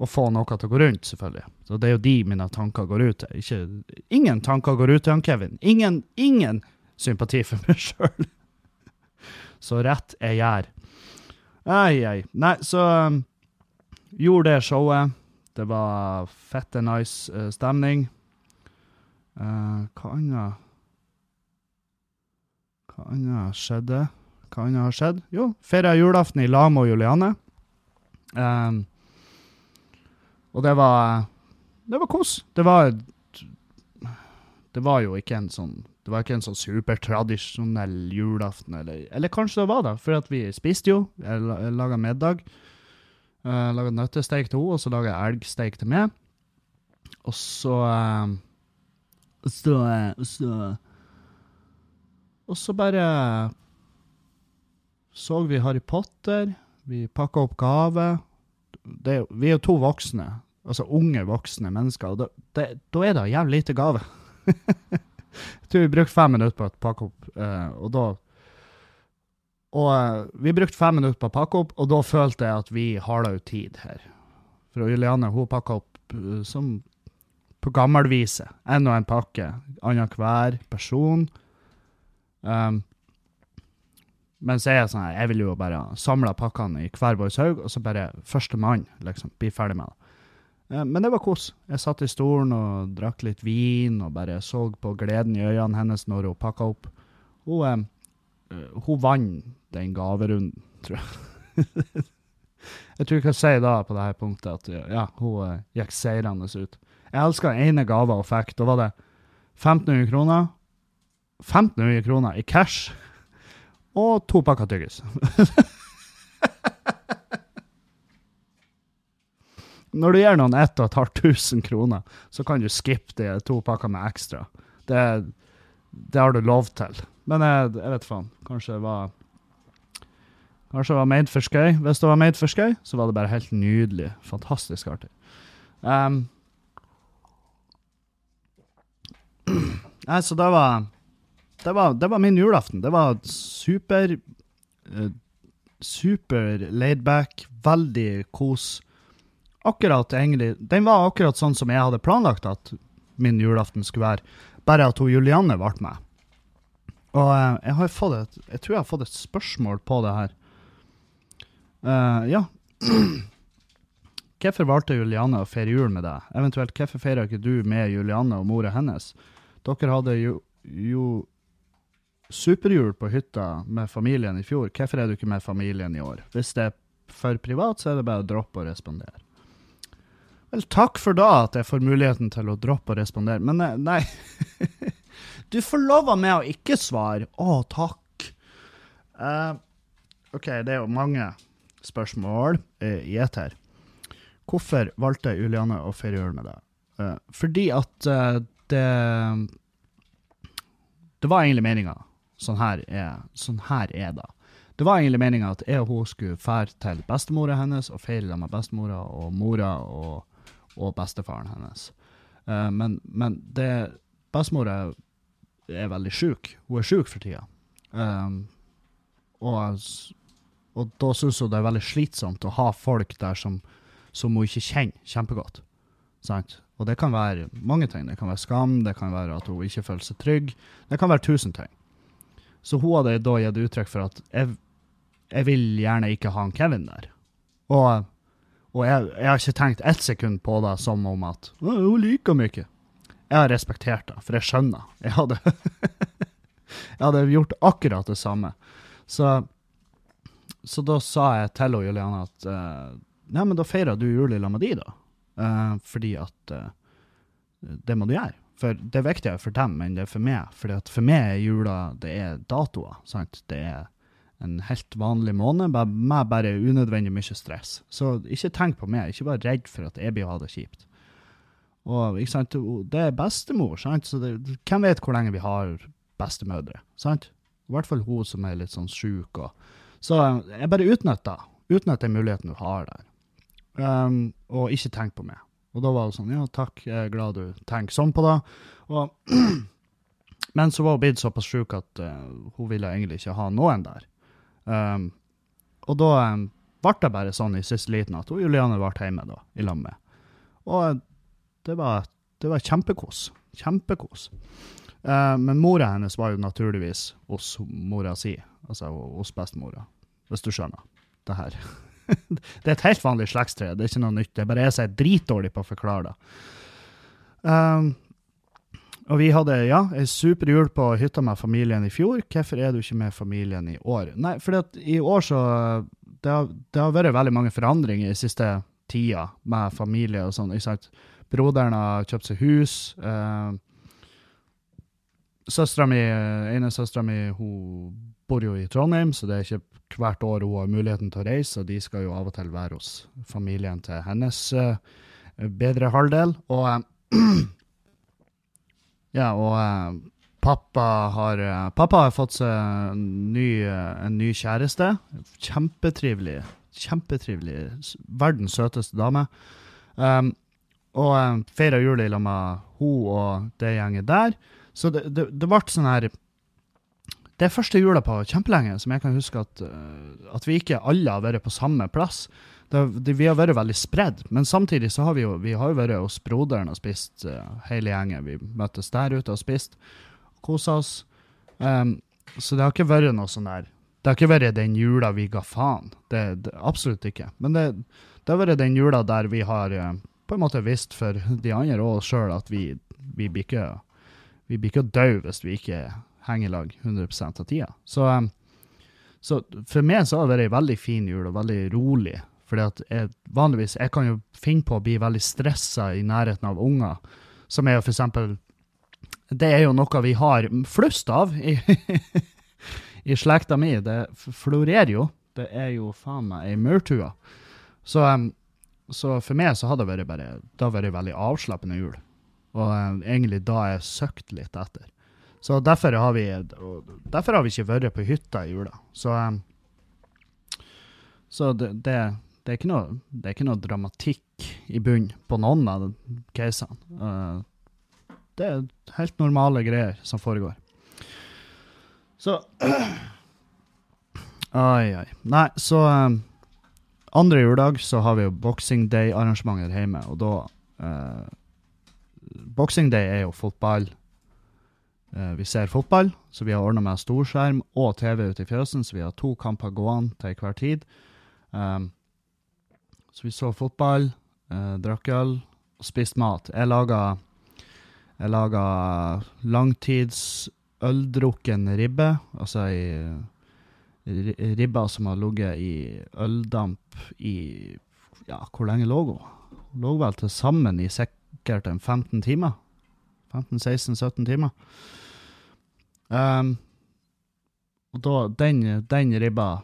å få noe til å gå rundt, selvfølgelig. Så det er jo de mine tanker går ut til. Ikke, ingen tanker går ut til han Kevin. Ingen, ingen sympati for meg [laughs] sjøl. Så rett jeg gjør. Ai, ai. Nei, så um, gjorde det showet. Det var fette nice uh, stemning. Uh, hva annet Hva annet skjedde? Hva annet har skjedd? Jo, feira julaften i lag med Juliane. Um, og det var Det var kos. Det var Det var jo ikke en sånn Det var ikke en sånn supertradisjonell julaften, eller, eller kanskje det var det, for vi spiste jo. Jeg la- laga middag. Uh, laga nøttesteik til henne, og så laga jeg elgsteik til meg. Og så uh, Og så uh, Og Og så bare så vi Harry Potter. Vi pakka opp gave. Det, vi er jo to voksne, altså unge voksne mennesker, og da, er det jævlig lite gave. [laughs] Jeg tror vi brukte fem minutter på å pakke opp, eh, og da Og eh, vi brukte fem minutter på å pakke opp, og da følte jeg at vi har da jo tid her. For Juliane hun pakka opp eh, som på gammelvise. En og en pakke, annenhver person. Um, mens så er jeg sånn her, jeg vil jo bare samle pakkene i hver vår haug, og så bare førstemann, liksom, bli ferdig med det. Eh, Men det var kos. Jeg satt i stolen og drakk litt vin, og bare så på gleden i øynene hennes når hun pakka opp. Hun, eh, eh, hun vant den gaverunden, tror jeg. [laughs] jeg tror jeg kan si da på det her punktet at ja, hun gikk seirende ut. Jeg elska den ene gava hun fikk. Da var det 1500 kroner. 1500 kroner i cash og to pakker tyggis. [laughs] Når du gir noen ett og et halvt tusen kroner, så kan du skippe de to pakker med ekstra. Det, det har du lov til. Men jeg, jeg vet faen. Kanskje det var Kanskje det var made for skøy. Hvis det var made for skøy, så var det bare helt nydelig. Fantastisk artig. Um, [clears throat] Nei, så det var det var, det var min julaften. Det var super eh, Super laidback, veldig kos. Akkurat egentlig Den var akkurat sånn som jeg hadde planlagt at min julaften skulle være, bare at hun Julianne ble med. Og eh, jeg har fått et Jeg tror jeg har fått et spørsmål på det her. Uh, ja. [clears throat] Hvorfor valgte Julianne å feire jul med deg? Eventuelt, hvorfor feirer ikke du med Julianne og mora hennes? Dere hadde jo, jo superjul på hytta med familien i fjor. Hvorfor er du ikke med familien i år? Hvis det er for privat, så er det bare å droppe å respondere. Vel, takk for da at jeg får muligheten til å droppe å respondere, men eh, nei [laughs] Du får lov av meg å ikke svare. Å, takk. Uh, OK, det er jo mange spørsmål eh, i ett her. Hvorfor valgte Juliane å feire jul med deg? Uh, fordi at det Det var egentlig meninga. Sånn her er, sånn her er det. Det var egentlig meninga at jeg og hun skulle fære til bestemora hennes og feire med bestemora og mora og, og bestefaren hennes. Uh, men, men det bestemora er veldig sjuk. Hun er sjuk for tida. Um, og, og da syns hun det er veldig slitsomt å ha folk der som, som hun ikke kjenner kjempegodt. Sant? Og det kan være mange ting. Det kan være skam, det kan være at hun ikke føler seg trygg. Det kan være tusen ting. Så hun hadde da gitt uttrykk for at jeg, jeg vil gjerne ikke ha en Kevin der. Og, og jeg, jeg har ikke tenkt ett sekund på det som om at hun liker meg ikke. Jeg har respektert det, for jeg skjønner. Jeg hadde, [laughs] jeg hadde gjort akkurat det samme. Så, så da sa jeg til hun, Juliane at eh, Nei, men da feirer du jul i lag med de, da. Uh, fordi at uh, det må du gjøre. For det er viktigere for dem enn det er for meg. Fordi at for meg er jula det er datoer. sant? Det er en helt vanlig måned bare- med bare unødvendig mye stress. Så ikke tenk på meg. Ikke vær redd for at jeg blir å ha det kjipt. Og ikke sant? Det er bestemor, sant? så det, hvem vet hvor lenge vi har bestemødre? sant? I hvert fall hun som er litt sånn sjuk. Så jeg bare utnytter utnytter muligheten du har der. Um, og ikke tenk på meg. Og da var hun sånn, ja takk, jeg er glad du tenker sånn på det. Og, [clears throat] men så var hun blitt såpass sjuk at uh, hun ville egentlig ikke ha noen der. Um, og da um, ble det bare sånn i siste liten at hun, Juliane ble hjemme da, i lag med. Og eh, det var, det var kjempekos. Kjempekos. Uh, men mora hennes var jo naturligvis hos mora si, altså hos bestemora, hvis du skjønner det her. [laughs] det er et helt vanlig slektstre, det er ikke noe nytt. Det er bare jeg som er dritdårlig på å forklare det. Um, og vi hadde ja, ei super jul på hytta med familien i fjor. Hvorfor er du ikke med familien i år? Nei, at i år så Det har, det har vært veldig mange forandringer i siste tida med familie og sånn. ikke sant? Broderen har kjøpt seg hus. Eh, Søstera mi, ene søstera mi, hun bor jo i Trondheim, så det er ikke hvert år hun har muligheten til å reise, og de skal jo av og til være hos familien til hennes uh, bedre halvdel. Og uh, [clears throat] ja, og uh, pappa har Pappa har fått seg en ny, en ny kjæreste. Kjempetrivelig. Kjempetrivelig. Verdens søteste dame. Um, og um, feira jul i lag med hun og det gjenget der. Så det, det, det ble sånn her Det er første jula på kjempelenge som jeg kan huske at, eh, at vi ikke alle har vært på samme plass. Det, det, vi har vært veldig spredd, men samtidig så har vi jo, vi har jo vært hos broderen og spist uh, hele gjengen. Vi møttes der ute og spist, kosa oss. Um, så det har ikke vært noe sånn der Det har ikke vært den jula vi ga faen. Det, det, absolutt ikke. Men det, det har vært den jula der vi har uh, på en måte visst for de andre og oss sjøl at vi, vi blir ikke vi ikke døde hvis vi ikke henger i lag 100 av tida. Så, um, så for meg så har det vært ei veldig fin jul og veldig rolig. Fordi at vanligvis jeg kan jo finne på å bli veldig stressa i nærheten av unger, som er jo for eksempel Det er jo noe vi har flust av i, [laughs] i slekta mi. Det florerer jo. Det er jo faen meg ei maurtue. Så, um, så for meg så har det vært bare Det har vært veldig avslappende jul. Og eh, egentlig da jeg søkte litt etter. Så derfor har vi derfor har vi ikke vært på hytta i jula. Så, eh, så det, det, det, er noe, det er ikke noe dramatikk i bunnen på noen av casene. Eh, det er helt normale greier som foregår. Så [clears throat] Ai, ai. Nei, så eh, Andre juledag så har vi jo Boxing Day-arrangementer hjemme, og da eh, Boxing Day er jo fotball. Eh, vi ser fotball, så vi har ordna med storskjerm og TV ute i fjøsen, så vi har to kamper gående til hver tid. Um, så vi så fotball, uh, drakk øl og spiste mat. Jeg laga jeg laga langtids øldrukken ribbe, altså i, ri- ribba som har ligget i øldamp i Ja, hvor lenge lå hun? Hun Lå vel til sammen i sikkert en 15 timer. 15-16-17 timer. Um, og da, den, den ribba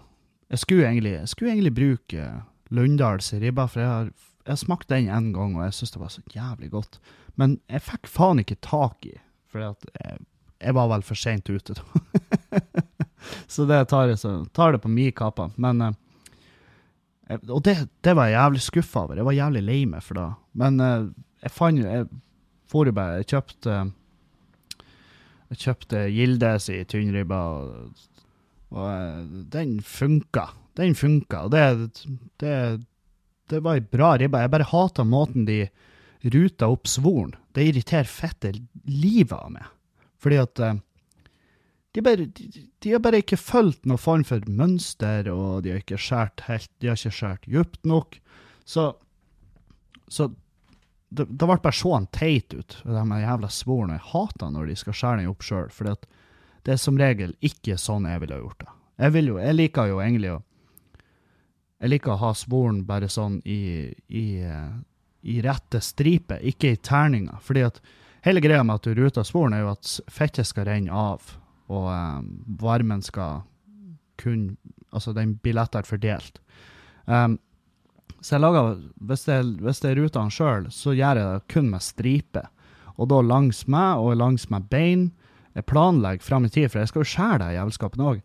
Jeg skulle egentlig, jeg skulle egentlig bruke Lundals ribba, for jeg har, jeg har smakt den en gang, og jeg syntes det var så jævlig godt. Men jeg fikk faen ikke tak i, for jeg jeg var vel for seint ute, da. [laughs] så det tar, jeg, så tar det på mi kappe. Men uh, Og det, det var jeg jævlig skuffa over. Jeg var jævlig lei meg for det. Men uh, jeg fant Jeg for jo bare Jeg kjøpte Jeg kjøpte Gildes i tynnribba, og, og eh, den funka. Den funka. Og det, det, det var ei bra ribbe. Jeg bare hata måten de ruta opp svoren. Det irriterer fette livet av meg. Fordi at eh, de, bare, de, de har bare ikke fulgt noen form for mønster, og de har ikke skåret helt De har ikke skåret dypt nok. Så, så det, ble bare sånn teit ut, de jævla sporene. Jeg hater når de skal skjære den opp sjøl, for det er som regel ikke sånn jeg ville ha gjort det. Jeg, jo, jeg liker jo egentlig å Jeg liker å ha sporen bare sånn i, i, i rette stripe, ikke i terninger. Fordi at hele greia med at du ruter sporen, er jo at fettet skal renne av, og um, varmen skal kun Altså, den blir lettere fordelt. Um, så jeg lager, hvis det, hvis det er rutene sjøl, så gjør jeg det kun med stripe. Og da langs meg og langs med bein. Jeg planlegger fram i tid, for jeg skal jo skjære det jævelskapen òg.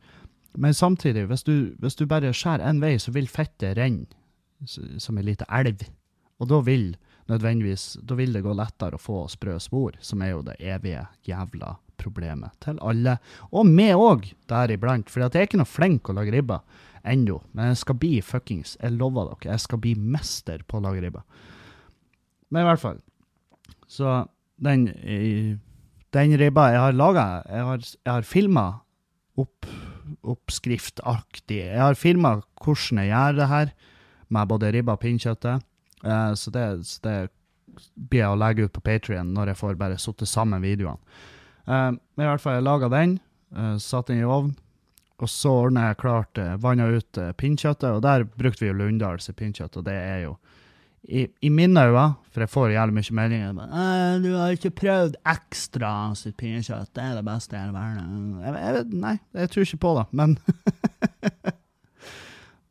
Men samtidig, hvis du, hvis du bare skjærer én vei, så vil fettet renne som ei lita elv. Og da vil nødvendigvis da vil det gå lettere å få sprø spor, som er jo det evige jævla problemet til alle. Og meg òg, deriblant. For jeg er ikke noe flink å lage ribber ennå. Men jeg skal bli fuckings Jeg lover dere, jeg skal bli mester på å lage ribbe. Men i hvert fall. Så den, den ribba jeg har laga Jeg har, jeg har filma opp, oppskriftaktig. Jeg har filma hvordan jeg gjør det her, med både ribba og pinnkjøttet. Eh, så, det, så det blir jeg å legge ut på Patrion når jeg får bare satt sammen videoene. Eh, men i hvert fall, jeg laga den, satt den i ovn, og så ordna jeg klart uh, vanna ut uh, pinnkjøttet, og der brukte vi jo Lunndals pinnkjøtt, og det er jo i, i mine øyne, for jeg får jævlig mye meldinger «Eh, 'Du har ikke prøvd ekstra sitt pinnekjøtt, det er det beste i hele verden.' Jeg, jeg, nei, jeg tror ikke på det, men [laughs]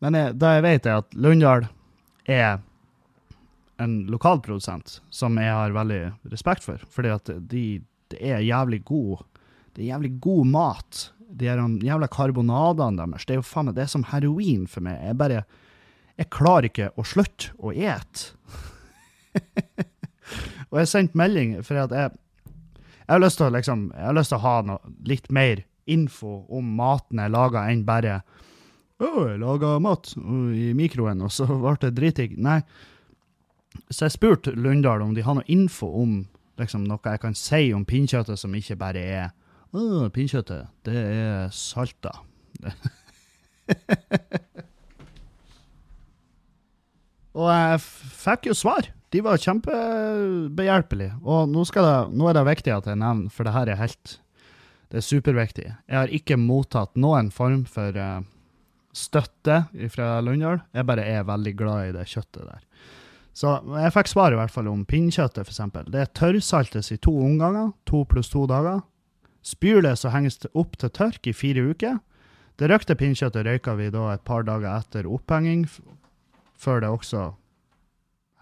Men jeg, det jeg vet, er at Lunndal er en lokalprodusent som jeg har veldig respekt for, fordi at de, det er jævlig god Det er jævlig god mat. De her jævla karbonadene deres, det er jo faen meg, det er som heroin for meg. Jeg bare Jeg klarer ikke å slutte å ete. [laughs] og jeg sendte melding for at jeg jeg har lyst til å liksom, jeg har lyst til å ha noe, litt mer info om maten jeg lager, enn bare å, jeg laga mat i mikroen, og så ble det dritdigg. Nei. Så jeg spurte Lundahl om de har noe info om liksom, noe jeg kan si om pinnkjøttet som ikke bare er Å, pinnkjøttet, det er salta. [laughs] og jeg fikk jo svar. De var kjempebehjelpelige. Og nå, det, nå er det viktig at jeg nevner, for det her er helt Det er superviktig. Jeg har ikke mottatt noen form for uh, støtte fra Lundahl. Jeg bare er veldig glad i det kjøttet der. Så jeg fikk svar i hvert fall om pinnkjøttet, eksempel. Det tørrsaltes i to omganger, to pluss to dager. Spyr og henges opp til tørk i fire uker. Det røkte pinnkjøttet røyker vi da et par dager etter opphenging, før det også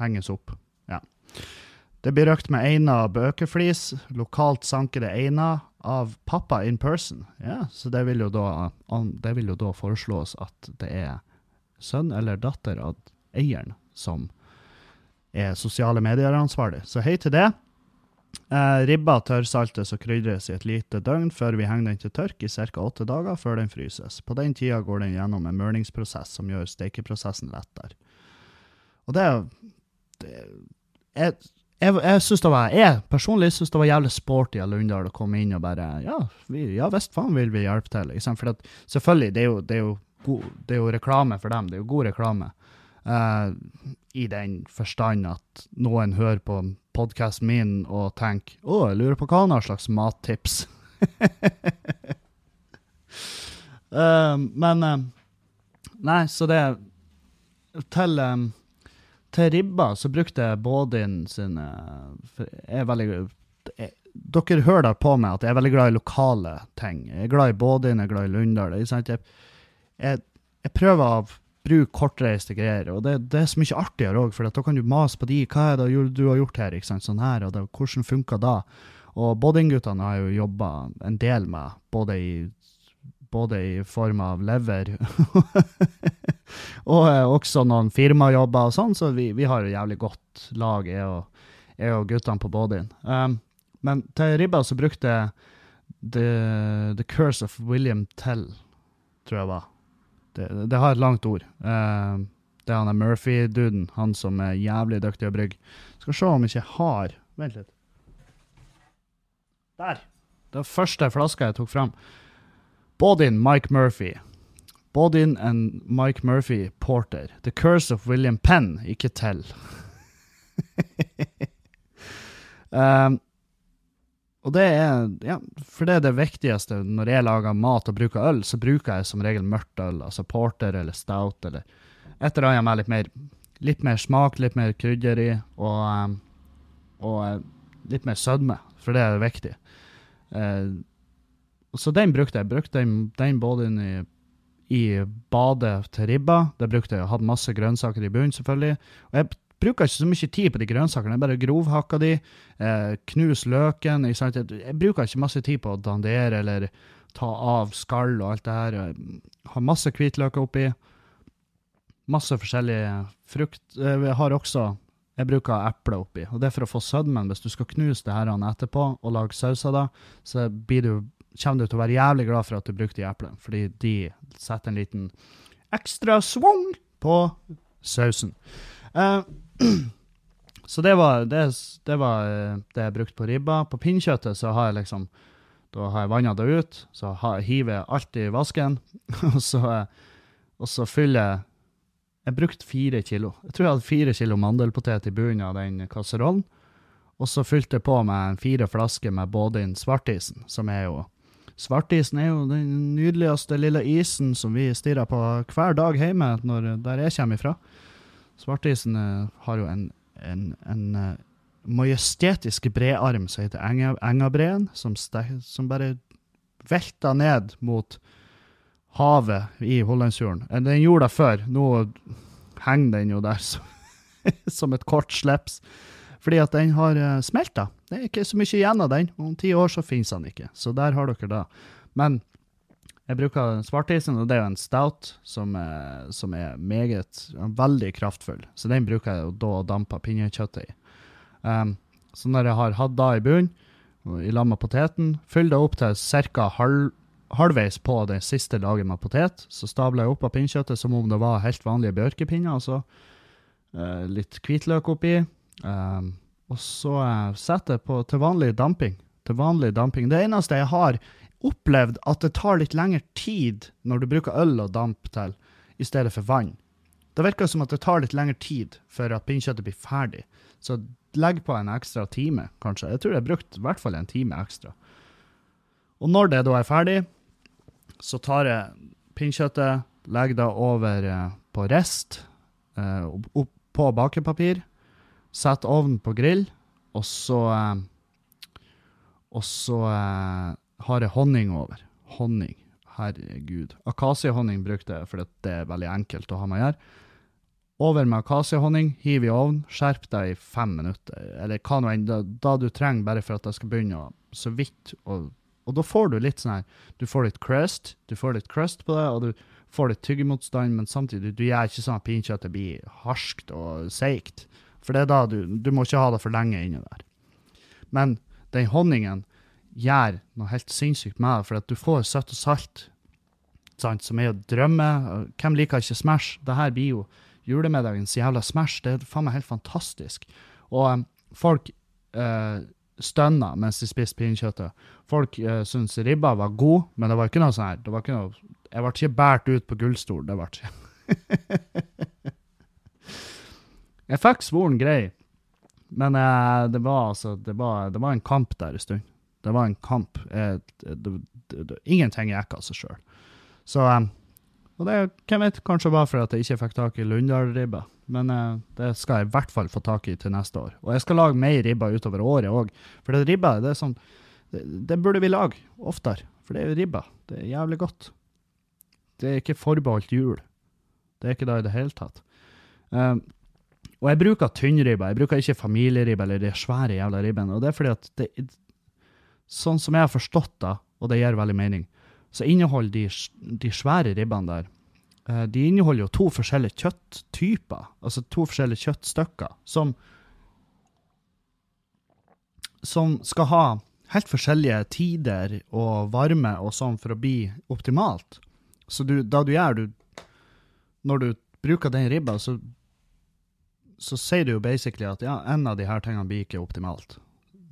henges opp. Ja. Det blir røkt med eina bøkeflis, lokalt sankede eina av pappa in person. Ja, så det vil da, det vil jo da foreslås at det er sønn eller datter av eieren som er sosiale medier-ansvarlig. Så hei til det. Eh, ribba tørrsaltes og krydres i et lite døgn før vi henger den til tørk i ca. åtte dager før den fryses. På den tida går den gjennom en mørningsprosess som gjør stekeprosessen lettere. Og det, det Jeg, jeg, jeg synes det var Jeg personlig syns det var jævlig sporty av Lundahl å komme inn og bare Ja, vi, ja visst faen vil vi hjelpe til. For at, selvfølgelig, det er, jo, det, er god, det er jo reklame for dem. Det er jo god reklame. Eh, I den forstand at noen hører på podkasten min og tenke 'Å, jeg lurer på hva han har slags mattips'. uh, [laughs] men uh, Nei, så det Til, um, til ribba så brukte jeg Bådin sin eh, for Jeg er veldig jeg, Dere hører da på meg at jeg er veldig glad i lokale ting. Jeg er glad i Bådin, jeg er glad i Lundahl. Jeg, jeg, jeg prøver å bruke kortreiste greier, og det, det er så mye artigere òg, for da kan du mase på de. Hva er det du har gjort her? ikke sant? Sånn her, og det, hvordan funka da? Og Bodding-guttene har jo jobba en del med, både i, både i form av lever [laughs] og eh, også noen firmajobber og sånn, så vi, vi har et jævlig godt lag, jeg og, jeg og guttene på Bodding. Um, men til ribba så brukte jeg The, the Curse of William Tell, tror jeg var. Det, har et langt ord. Uh, det er han er Murphy-duden, han som er jævlig dyktig å brygge. Skal se om ikke jeg har Vent litt. Der. Var første flaska jeg tok fram. Bodin Mike Murphy. Bodin and Mike Murphy Porter. The Curse of William Penn, ikke Tell. um, [laughs] og det er Ja, for det er det viktigste når jeg lager mat og bruker øl, så bruker jeg som regel mørkt øl, altså porter eller stout eller et eller annet med litt mer, litt mer smak, litt mer krydder i, og, um, og uh, litt mer sødme, for det er viktig. Uh, så den brukte jeg. Brukte den, den både inn i, i badet til ribba. Det brukte jeg. Hadde masse grønnsaker i bunnen, selvfølgelig. Og jeg bruker ikke så mye tid på de grønnsakene. Jeg bare grovhakker de, eh, knus løken. Jeg, jeg bruker ikke masse tid på å dandere eller ta av skall og alt det her. Jeg har masse hvitløk oppi. Masse forskjellig frukt. Eh, Jeg har også jeg bruker eple oppi, og det er for å få sødmen. Hvis du skal knuse det her etterpå og lage sauser, da, så blir du, kommer du til å være jævlig glad for at du brukte eplene, fordi de setter en liten ekstra swung på sausen. Eh, [clears throat] så det var det, det var eh, det jeg brukte på ribba. På pinnkjøttet så har jeg liksom Da har jeg vanna det ut, så har, hiver jeg alt i vasken, [laughs] og så, eh, og så fyller jeg Jeg brukte fire kilo. Jeg tror jeg hadde fire kilo mandelpotet i bunnen av den kasserollen. Og så fylte jeg på med fire flasker med Bådin Svartisen, som er jo Svartisen er jo den nydeligste lille isen som vi stirrer på hver dag hjemme når, der jeg kommer ifra. Svartisen eh, har jo en, en, en eh, majestetisk brearm som heter Enga, Engabreen, som, som bare velter ned mot havet i Hollandsfjorden. Eh, Den gjorde det før, nå henger den jo der [laughs] som, som et kort slips. Fordi at den har smelta. Det er ikke så mye igjen av den. Om ti år så finnes den ikke. Så der har dere det. Men jeg bruker svartisen, og det er jo en stout som er, som er meget veldig kraftfull. Så den bruker jeg da å dampe pinnekjøttet i. Um, så når jeg har hatt da i bunnen, i lag med poteten, fyller det opp til ca. Halv, halvveis på det siste laget med potet. Så stabler jeg opp av pinnekjøttet som om det var helt vanlige bjørkepinner. Altså uh, litt hvitløk oppi. Um, og så uh, setter jeg på til vanlig damping. Til vanlig damping. Det eneste jeg har opplevd at det tar litt lengre tid når du bruker øl og damp til, i stedet for vann. Det virker som at det tar litt lengre tid før at pinnekjøttet blir ferdig. Så legg på en ekstra time, kanskje. Jeg tror jeg har brukt i hvert fall en time ekstra. Og når det da er ferdig, så tar jeg pinnekjøttet, legger det over eh, på rist, eh, opp- på bakepapir, setter ovnen på grill, og så eh, Og så har jeg honning over. Honning. Herregud. Akasiehonning brukte jeg, for det er veldig enkelt å ha med å gjøre. Over med akasiehonning, hiv i ovnen, skjerp deg i fem minutter, eller hva nå enn, da, du trenger bare for at det skal begynne å så vidt og, Og da får du litt sånn her Du får litt crust, du får litt crust på det, og du får litt tyggemotstand, men samtidig du gjør ikke sånn at pinkjøttet blir harskt og seigt. For det er da du Du må ikke ha det for lenge inni der. Men den honningen gjør noe helt sinnssykt med det, for at du får søtt og salt, sant, som er jo drømme. Hvem liker ikke Smash? Det her blir jo julemiddagens jævla Smash. Det er faen meg helt fantastisk. Og um, folk uh, stønna mens de spiste pinnekjøttet. Folk uh, syntes ribba var god, men det var ikke noe sånn her. Det var ikke noe, jeg ble ikke båret ut på gullstol. Det ble ikke. [laughs] jeg fikk svoren grei, men uh, det var altså det var, det var en kamp der en stund. Det var en kamp. Jeg, det, det, ingenting gikk av seg sjøl. Så eh, Og det hvem vet, kanskje var for at jeg ikke fikk tak i Lunndal-ribba. Men eh, det skal jeg i hvert fall få tak i til neste år. Og jeg skal lage mer ribba utover året òg. For det ribba det er sånn det, det burde vi lage oftere. For det er jo ribba. Det er jævlig godt. Det er ikke forbeholdt jul. Det er ikke det i det hele tatt. Um, og jeg bruker tynnribba, jeg bruker ikke familieribba eller de svære jævla ribbene. Og det er fordi at det, sånn som jeg har forstått det, og det gir veldig mening, så inneholder de, de svære ribbene der eh, De inneholder jo to forskjellige kjøtttyper, altså to forskjellige kjøttstykker, som Som skal ha helt forskjellige tider og varme og sånn for å bli optimalt. Så du, da du gjør du Når du bruker den ribba, så så sier du jo basically at ja, en av de her tingene blir ikke optimalt.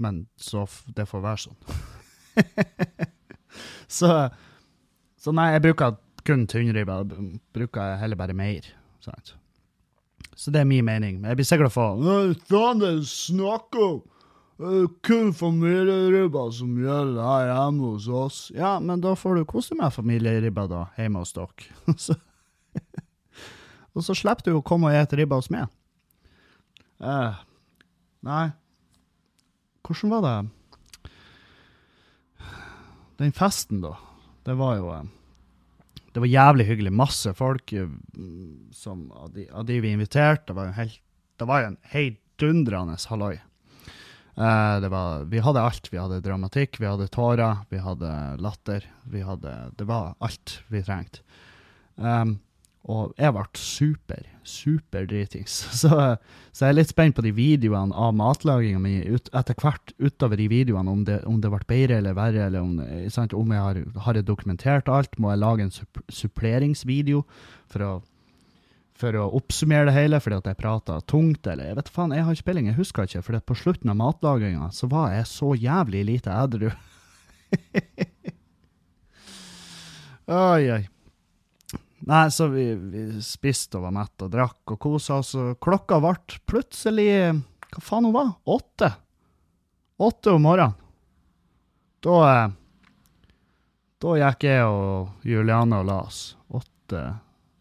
Men så det får være sånn. [laughs] så, så nei, jeg bruker kun tynnribbe. Jeg Bruker heller bare mer. Sant? Så det er min mening. Men jeg blir sikkert å få Faen, det er snakk om! Er kun familieribba som gjelder her hjemme hos oss. Ja, men da får du kose med familieribba da, hjemme hos dere. [laughs] [laughs] Og så slipper du å komme og ete ribba hos meg. Uh, nei. Hvordan var det Den festen, da. Det var jo eh, Det var jævlig hyggelig. Masse folk eh, som, av, de, av de vi inviterte. Det var jo helt Det var en heidundrende halloi. Eh, var, vi hadde alt. Vi hadde dramatikk, vi hadde tårer, vi hadde latter. Vi hadde Det var alt vi trengte. Um, og jeg ble super, super dritings. [laughs] Så, så jeg er litt spent på de videoene av matlaginga mi ut, etter hvert utover de videoene, om det, om det ble bedre eller verre, eller om, om jeg har, har jeg dokumentert alt. Må jeg lage en suppleringsvideo for å, for å oppsummere det hele, fordi at jeg prata tungt, eller jeg vet faen, jeg har ikke peiling, jeg husker ikke, for på slutten av matlaginga så var jeg så jævlig lite edru. [laughs] oi, oi. Nei, så vi, vi spiste og var mette og drakk og kosa oss, og klokka ble plutselig Hva faen hun var? Åtte? Åtte om morgenen. Da eh, Da gikk jeg og Juliane og la oss. Åtte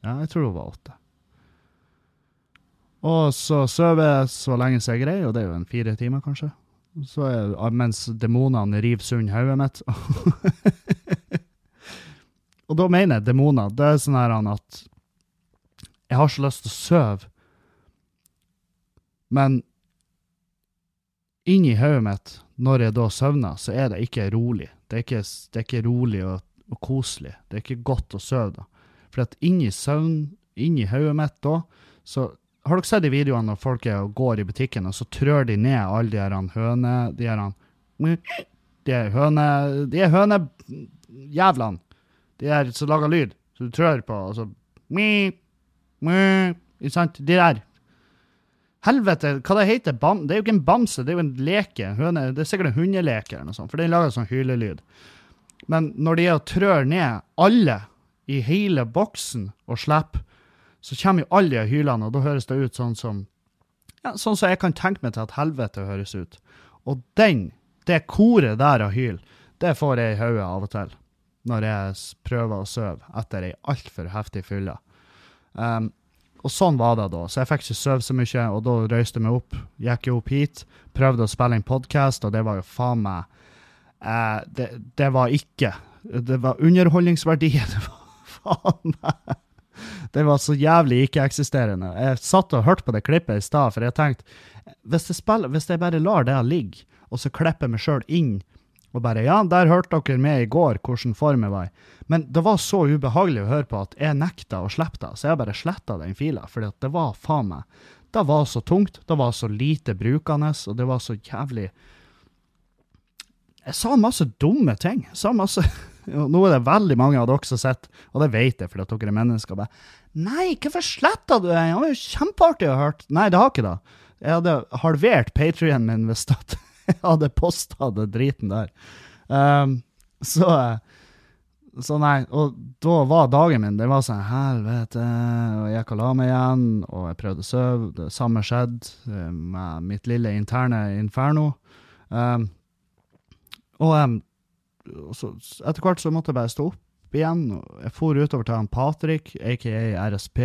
Ja, jeg tror hun var åtte. Og så sover jeg så lenge jeg greier, og det er jo en fire timer, kanskje. Så er, mens demonene river sund hodet mitt. [laughs] Og da mener jeg demoner. Det er sånn her at jeg har så lyst til å sove, men inni hodet mitt, når jeg da søvner, så er det ikke rolig. Det er ikke, det er ikke rolig og, og koselig. Det er ikke godt å sove da. For at inni søvn, inni hodet mitt da, så har dere sett de videoene når folk går i butikken, og så trør de ned alle de her høne... De her de høne... De hønejævlene. De der som lager lyd, som du trør på, og så mi, Ikke sant? De der. Helvete, hva det heter bam, Det er jo ikke en bamse, det er jo en leke. Høne, det er sikkert en hundeleke eller noe sånt, for den lager sånn hylelyd. Men når de er og trør ned alle i hele boksen og slipper, så kommer jo alle de hylene, og da høres det ut sånn som ja, sånn som jeg kan tenke meg til at helvete høres ut. Og den, det koret der av hyl, det får jeg i hodet av og til når jeg prøver å sove etter ei altfor heftig fylle. Um, og sånn var det da. Så jeg fikk ikke sove så mye, og da røyste jeg meg opp. Gikk jo opp hit, prøvde å spille inn podkast, og det var jo faen meg eh, det, det var ikke Det var underholdningsverdien. [laughs] Det var faen meg Det var så jævlig ikke-eksisterende. Jeg satt og hørte på det klippet i stad, for jeg tenkte hvis jeg, hvis jeg bare lar det ligge, og så klipper jeg meg sjøl inn og bare Ja, der hørte dere med i går hvordan form jeg var i. Men det var så ubehagelig å høre på at jeg nekta å slippe det, så jeg bare sletta den fila, for det var faen meg Det var så tungt, det var så lite brukende, og det var så jævlig Jeg sa masse dumme ting. Jeg sa masse [laughs] Nå er det veldig mange av dere som sitter, og det vet jeg fordi dere er mennesker, bare Nei, hvorfor sletta du den? Det var jo kjempeartig å høre. Nei, det har ikke det. Jeg hadde halvert patrionen min hvis jeg [laughs] hadde posta det driten der. Um, så så nei, og da var dagen min Det var sånn helvete. Og jeg gikk og la meg igjen, og jeg prøvde å sove. Det samme skjedde eh, med mitt lille interne inferno. Um, og um, så, etter hvert så måtte jeg bare stå opp igjen. og Jeg for utover til han Patrick, aka RSP.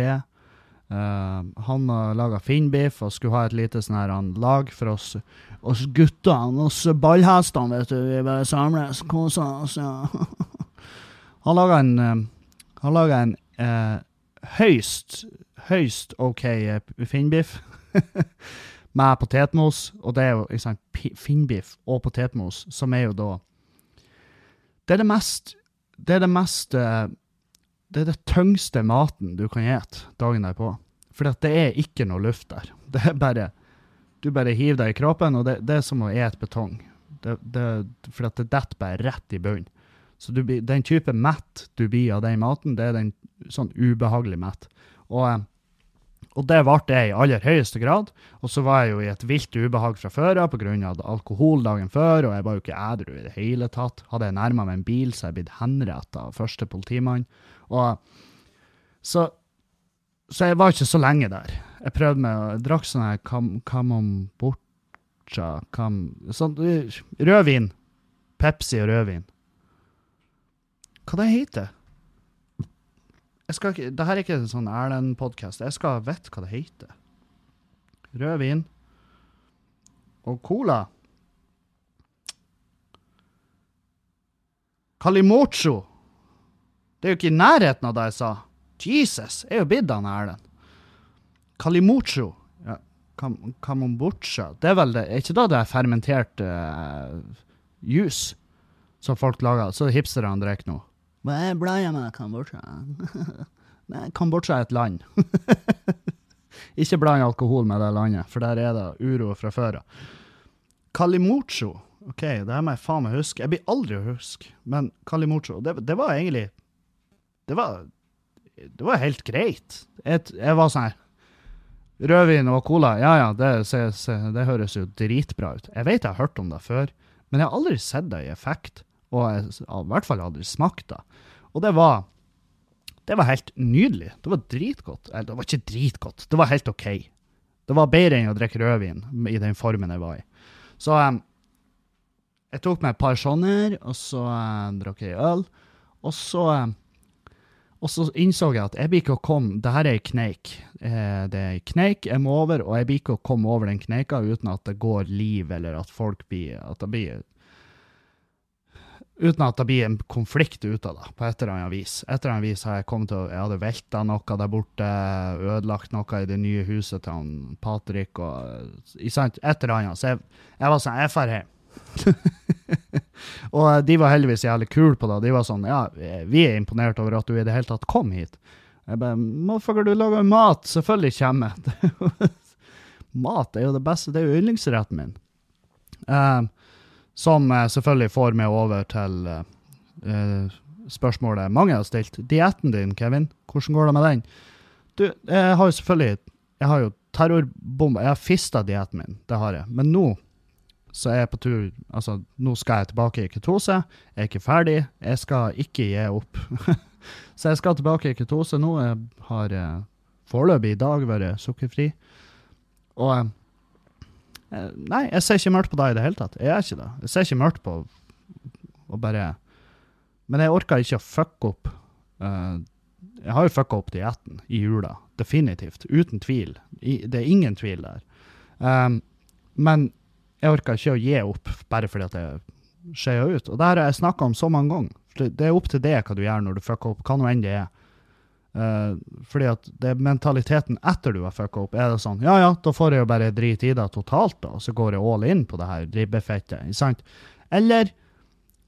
Eh, han har laga finnbiff og skulle ha et lite sånn her lag for oss oss guttene, oss ballhestene, vet du. Vi bare samles, koser oss. Ja. [laughs] Han laga en eh, Han laga en uh, høyst, høyst OK finnbiff. [laughs] med potetmos, og det er jo liksom, finnbiff og potetmos, som er jo da Det er det mest Det er det mest eh, Det er det tyngste maten du kan ete dagen derpå. For det er ikke noe luft der. [laughs] Det er bare Du bare hiver deg i kroppen, og det, det er som å ete betong. Det, det, for det detter bare rett i bunnen. Så du den type mett du blir av den maten, det er den sånn ubehagelig mett. Og, eh, og det ble det i aller høyeste grad. Og så var jeg jo i et vilt ubehag fra før av pga. alkohol dagen før, og jeg var jo ikke edru i det hele tatt. Hadde jeg nærma meg en bil, så jeg blitt henrettet av første politimann. Og så, så jeg var ikke så lenge der. Jeg prøvde med å drakk sånn her kam, kamomborcha kam, sånn, eh, Rødvin. Pepsi og rødvin. Hva det heter jeg skal ikke, det her er ikke en sånn Erlend-podkast. Jeg skal vite hva det heter. Rødvin og cola. Kalimocho. Det er jo ikke i nærheten av det jeg sa. Jesus, jeg er jo blitt han Erlend. Kalimocho. Ja, kam, kamombucha. Det er vel det. Er ikke da det er fermentert uh, juice som folk lager? Så hipsterne drikker nå. Hva er bladet med Kambodsja? [laughs] Kambodsja er et land. [laughs] ikke bland alkohol med det landet, for der er det uro fra før av. Kalimocho. OK, det her må jeg faen meg huske. Jeg blir aldri å huske, men Kalimocho, det, det var egentlig Det var det var helt greit. Jeg, jeg var sånn her Rødvin og cola, ja ja, det, se, se, det høres jo dritbra ut. Jeg vet jeg har hørt om det før, men jeg har aldri sett det i effekt. Og jeg har i hvert fall aldri smakt det. Og det var det var helt nydelig. Det var dritgodt. Eller, det var ikke dritgodt, det var helt OK. Det var bedre enn å drikke rødvin i den formen jeg var i. Så um, jeg tok meg et par sånne, og så um, drakk jeg øl. Og så, um, og så innså jeg at jeg blir ikke å komme Det her er ei kneik. Eh, det er ei kneik jeg må over, og jeg blir ikke å komme over den kneika uten at det går liv, eller at folk blir At det blir Uten at det blir en konflikt ut av det, på et eller annet vis. Et eller annet vis har jeg kommet til å Jeg hadde velta noe der borte, ødelagt noe i det nye huset til han Patrick og ikke sant, Et eller annet. Så jeg, jeg var sånn Jeg drar hjem. [laughs] [laughs] og de var heldigvis jævlig kule på det. De var sånn Ja, vi er imponert over at du i det hele tatt kom hit. Jeg bare Motherfucker, du lager mat. Selvfølgelig kommer jeg. [laughs] mat er jo det beste. Det er jo yndlingsretten min. Um, som eh, selvfølgelig får meg over til uh, spørsmålet mange har stilt. Dietten din, Kevin, hvordan går det med den? Du, jeg har jo selvfølgelig Jeg har jo terrorbomba. Jeg har fista dietten min, det har jeg. Men nå så er jeg på tur Altså, nå skal jeg tilbake i ketose. Jeg er ikke ferdig. Jeg skal ikke gi opp. [laughs] så jeg skal tilbake i ketose nå. Jeg har uh, foreløpig i dag vært sukkerfri. Og Eh, nei, jeg ser ikke mørkt på det i det hele tatt. Jeg er ikke det. Jeg ser ikke mørkt på å bare Men jeg orker ikke å fucke opp uh, Jeg har jo fucka opp dietten i jula. Definitivt. Uten tvil. Det er ingen tvil der. Men jeg orker ikke å gi opp bare fordi at det skjer ut. Og det har jeg snakka om så mange ganger. Det er opp til det hva du gjør når du fucker opp, hva nå enn det er. Uh, fordi at det er mentaliteten etter du har fucka opp, er det sånn Ja ja, da får jeg jo bare drite i det totalt, da, og så går jeg all in på det her ribbefettet. Ikke sant? Eller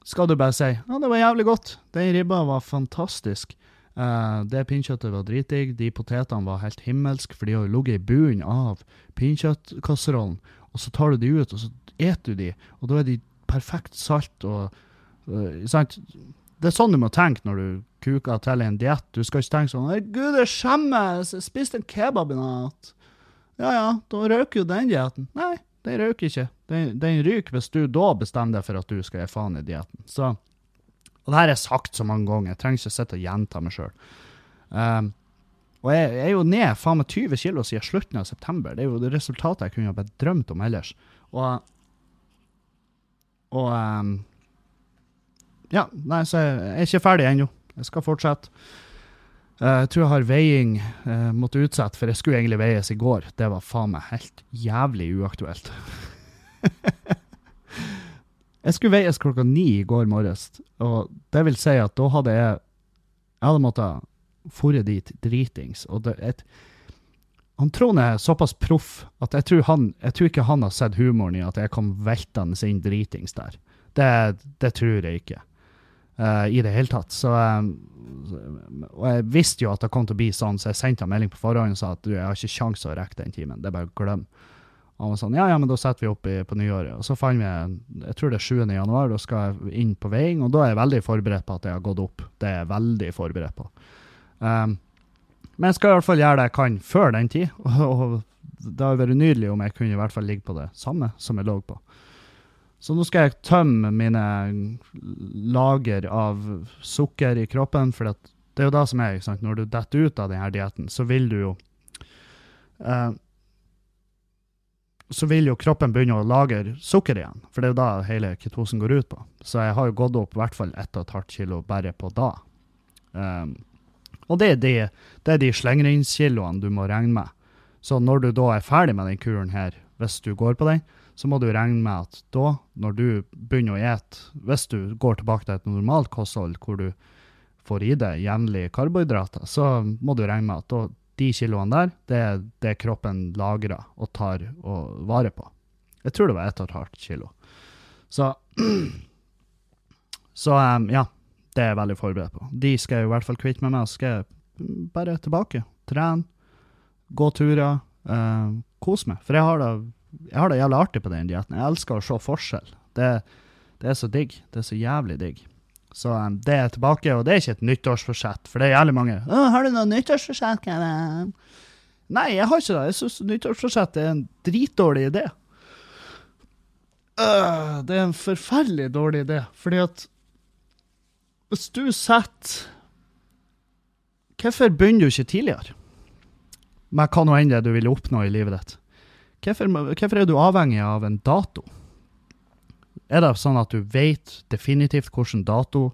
skal du bare si ja, det var jævlig godt, den ribba var fantastisk. Uh, det pinnkjøttet var dritdigg, de potetene var helt himmelsk, for de har ligget i bunnen av pinnekjøttkasserollen. Og så tar du de ut, og så eter du de, og da er de perfekt salt og uh, sant? Det er sånn du må tenke når du kuker til en diett. Du skal ikke tenke sånn 'Gud, jeg skjemmes, jeg spiste en kebab i natt'. Ja ja, da røker jo den dietten. Nei, den røker ikke. Den, den ryker hvis du da bestemmer deg for at du skal gi faen i dietten. Så Og det her er sagt så mange ganger, jeg trenger ikke sitte og gjenta meg sjøl. Um, og jeg, jeg, er jo ned faen meg 20 kilo siden slutten av september. Det er jo det resultatet jeg kunne ha drømt om ellers. Og, og um, ja, nei, så jeg er ikke ferdig ennå. Jeg skal fortsette. Uh, jeg tror jeg har veiing uh, måtte utsette, for jeg skulle egentlig veies i går. Det var faen meg helt jævlig uaktuelt. [laughs] jeg skulle veies klokka ni i går morges, og det vil si at da hadde jeg Jeg hadde måttet forre dit dritings. Og det, et, han Trond er såpass proff at jeg tror, han, jeg tror ikke han har sett humoren i at jeg kom veltende inn dritings der. Det, det tror jeg ikke. uh, i det hele tatt. Så, um, og jeg visste jo at det kom til å bli sånn, så jeg sendte en melding på forhånd og sa at du, jeg har ikke kjangs å rekke den timen. Det er bare å glemme. Han var sånn, ja, ja, men da setter vi opp i, på nyåret. Og så fant vi, jeg tror det er 7. januar, da skal jeg inn på veiing, og da er jeg veldig forberedt på at jeg har gått opp. Det er jeg veldig forberedt på. Um, men jeg skal i hvert fall gjøre det jeg kan før den tid, [laughs] og, det har vært nydelig om jeg kunne i hvert fall ligge på det samme som jeg lå på. Så nå skal jeg tømme mine lager av sukker i kroppen, for det er jo det som er, ikke sant? når du detter ut av denne dietten, så vil du jo uh, så vil jo kroppen begynne å lagre sukker igjen, for det er jo da hele ketosen går ut på. Så jeg har jo gått opp i hvert fall 1,5 kilo bare på da. Um, og det er de, det er de slengringskiloene du må regne med. Så når du da er ferdig med den kuren her, hvis du går på den, så må du regne med at da, når du begynner å ete, hvis du går tilbake til et normalt kosthold hvor du får i deg jevnlig karbohydrater, så må du regne med at da, de kiloene der, det er det kroppen lagrer og tar og vare på. Jeg tror det var 1,5 kilo. Så [clears throat] Så um, ja, det er jeg veldig forberedt på. De skal jeg i hvert fall kvitte meg med. Så skal jeg bare tilbake. Trene, gå turer, uh, kose meg. For jeg har det, jeg har det jævlig artig på den dietten. Jeg elsker å se forskjell. Det, det er så digg. Det er så jævlig digg. Så um, det er tilbake, og det er ikke et nyttårsforsett, for det er jævlig mange. Å, 'Har du noe nyttårsforsett, Kevin?' Nei, jeg har ikke det. Jeg syns nyttårsforsett er en dritdårlig idé. Uh, det er en forferdelig dårlig idé, fordi at hvis du setter Hvorfor begynner du ikke tidligere? Med hva nå enn det du vil oppnå i livet ditt? Hvorfor, hvorfor er du avhengig av en dato? Er det sånn at du vet definitivt hvilken dato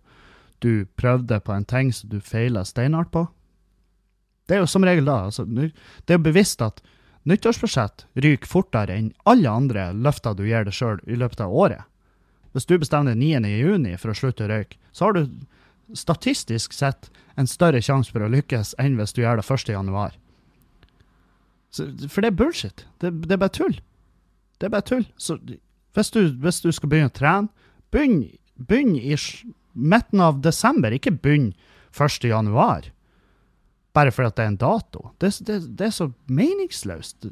du prøvde på en ting som du feila steinhardt på? Det er jo som regel da. Altså, det er bevisst at nyttårsbudsjett ryker fortere enn alle andre løfter du gir deg sjøl i løpet av året. Hvis du bestemmer 9. juni for å slutte å røyke, så har du statistisk sett en større sjanse for å lykkes enn hvis du gjør det 1. januar. For det er bullshit. Det, det, er bare tull. Det er bare tull. Så hvis du, hvis du skal begynne å trene, begynn, begynn i midten av desember, ikke begynn 1. januar. Bare fordi det er en dato. Det, det, det er så meningsløst.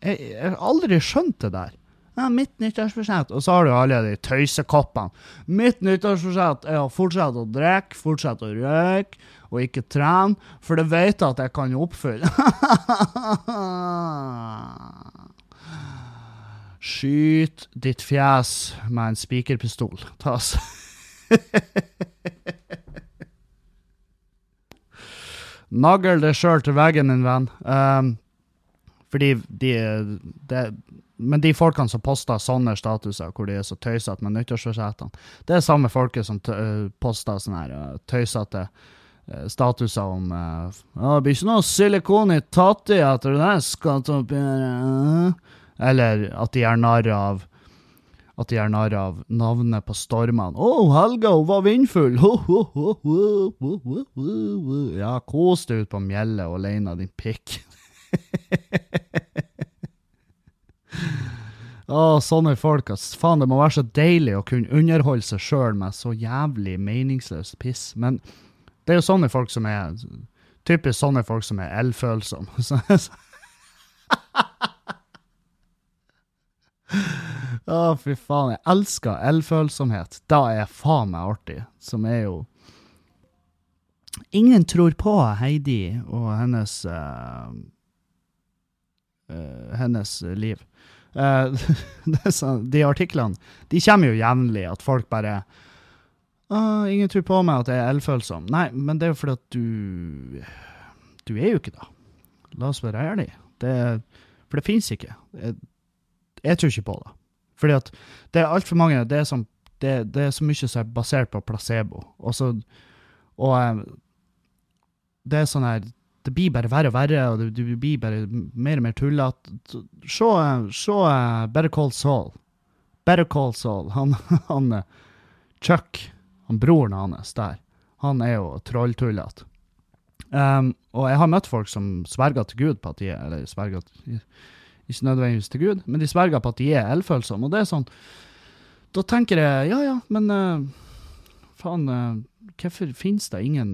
Jeg, jeg har aldri skjønt det der. Ja, mitt nyttårsforsett. Og så har du alle de tøysekoppene. Mitt nyttårsforsett er å fortsette å drikke, fortsette å røyke og ikke trene, for det vet jeg at jeg kan oppfylle. [laughs] Skyt ditt fjes med en spikerpistol. Ta oss. [laughs] Nagl deg sjøl til veggen, min venn. Um, fordi de, de, Men de folkene som poster sånne statuser hvor de er så tøysete med nyttårsforsettene, det er samme folket som poster sånne her uh, tøysete uh, statuser om uh, Det blir ikke noe silikon i tatti etter det, ta opp Eller at de gjør narr av at de gjør narr av navnet på stormene. 'Å, oh, Helga, hun var vindfull!' [laughs] Ja, kos deg ut på mjellet og alene, din pikk. [laughs] Å, sånne folk, ass. Faen, det må være så deilig å kunne underholde seg sjøl med så jævlig meningsløst piss. Men det er jo sånne folk som er Typisk sånne folk som er elfølsomme. Å, fy faen. Jeg elsker elfølsomhet. Da er jeg faen meg artig. Som er jo Ingen tror på Heidi og hennes uh, uh, hennes liv. [laughs] Uh, sånn, de artiklene de kommer jo jevnlig, at folk bare ah, 'Ingen tror på meg at jeg er elfølsom.' Nei, men det er jo fordi at du Du er jo ikke det. La oss være ærlige. For det fins ikke. Jeg, jeg tror ikke på det. Fordi at det er altfor mange det er, som, det, det er, så mye som er basert på placebo. Og, så, og det er sånn her Det blir bare verre og verre, og det, blir bare mer og mer tullete. Se, se Better Call Saul. Better Call Saul. Han, [laughs] han Chuck, han broren hans der, han er jo trolltullete. Um, og jeg har møtt folk som sverger til Gud på at de er Eller sverger ikke nødvendigvis til Gud, men de sverger på at de er elfølsomme. Og det er sånn Da tenker jeg ja ja, men uh, Faen, uh, hvorfor finnes det ingen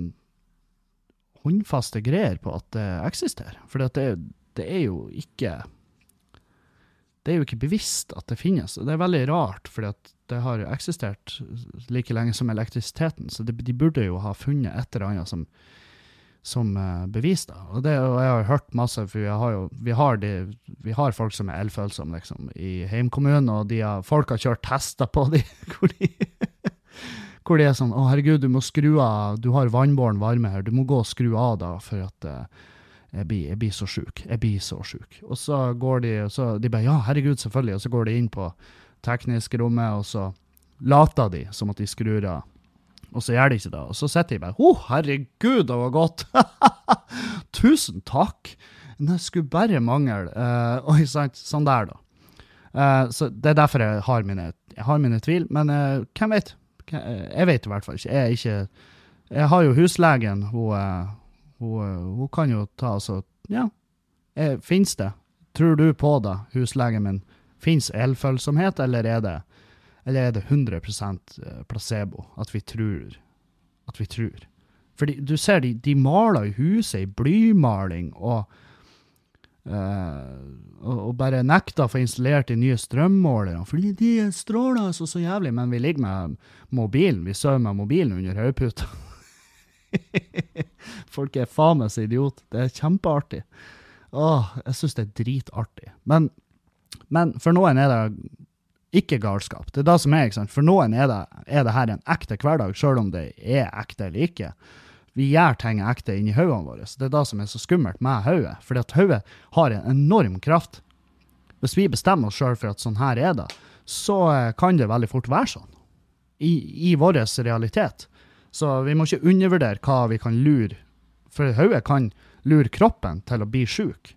håndfaste greier på at det eksisterer? For det, det er jo ikke Det er jo ikke bevisst at det finnes. Det er veldig rart, for det har eksistert like lenge som elektrisiteten. Så det, de burde jo ha funnet et eller annet som, som eh, bevis. da. Og, det, og jeg har hørt masse, for vi har jo vi har, de, vi har folk som er elfølsomme liksom, i heimkommunen, og de har, folk har kjørt tester på de, [laughs] hvor de hvor det er sånn 'Å, herregud, du må skru av Du har vannbåren varme her. Du må gå og skru av da, for at uh, jeg, blir, jeg blir så sjuk. Jeg blir så sjuk. Og så går de og så De bare 'Ja, herregud, selvfølgelig.' Og så går de inn på teknisk rommet, og så later de som at de skrur av. Og så gjør de ikke det. Og så sitter de bare 'Å, herregud, det var godt'. [laughs] Tusen takk. Det skulle bare mangle. Uh, oi, sant. Sånn der, da. Uh, så Det er derfor jeg har mine, jeg har mine tvil, men uh, hvem vet? Eh, Jeg vet i hvert fall ikke. Jeg er ikke Jeg har jo huslegen. Hun, eh, hun, eh, hun kan jo ta altså Ja, fins det? Tror du på det, huslegen min? Fins elfølsomhet, eller er det eller er det 100% placebo? At vi tror At vi tror. Fordi du ser, de, de maler huset i blymaling, og Eh, og, og bare nekta å få installert de nye strømmålerne, fordi de stråler så så jævlig, men vi ligger med mobilen, vi sover med mobilen under hodeputa. [laughs] Folk er faen meg så idiot. Det er kjempeartig. Åh, jeg syns det er dritartig. Men, men for noen er det ikke galskap. Det er det som er, ikke sant. For noen er det, er det her en ekte hverdag, sjøl om det er ekte eller ikke vi gjør ting ekte inni hodene våre. Det er det som er så skummelt med hodet. At hodet har en enorm kraft. Hvis vi bestemmer oss sjøl for at sånn her er det, så eh, kan det veldig fort være sånn. I, i vår realitet. Så vi må ikke undervurdere hva vi kan lure. For hodet kan lure kroppen til å bli sjuk.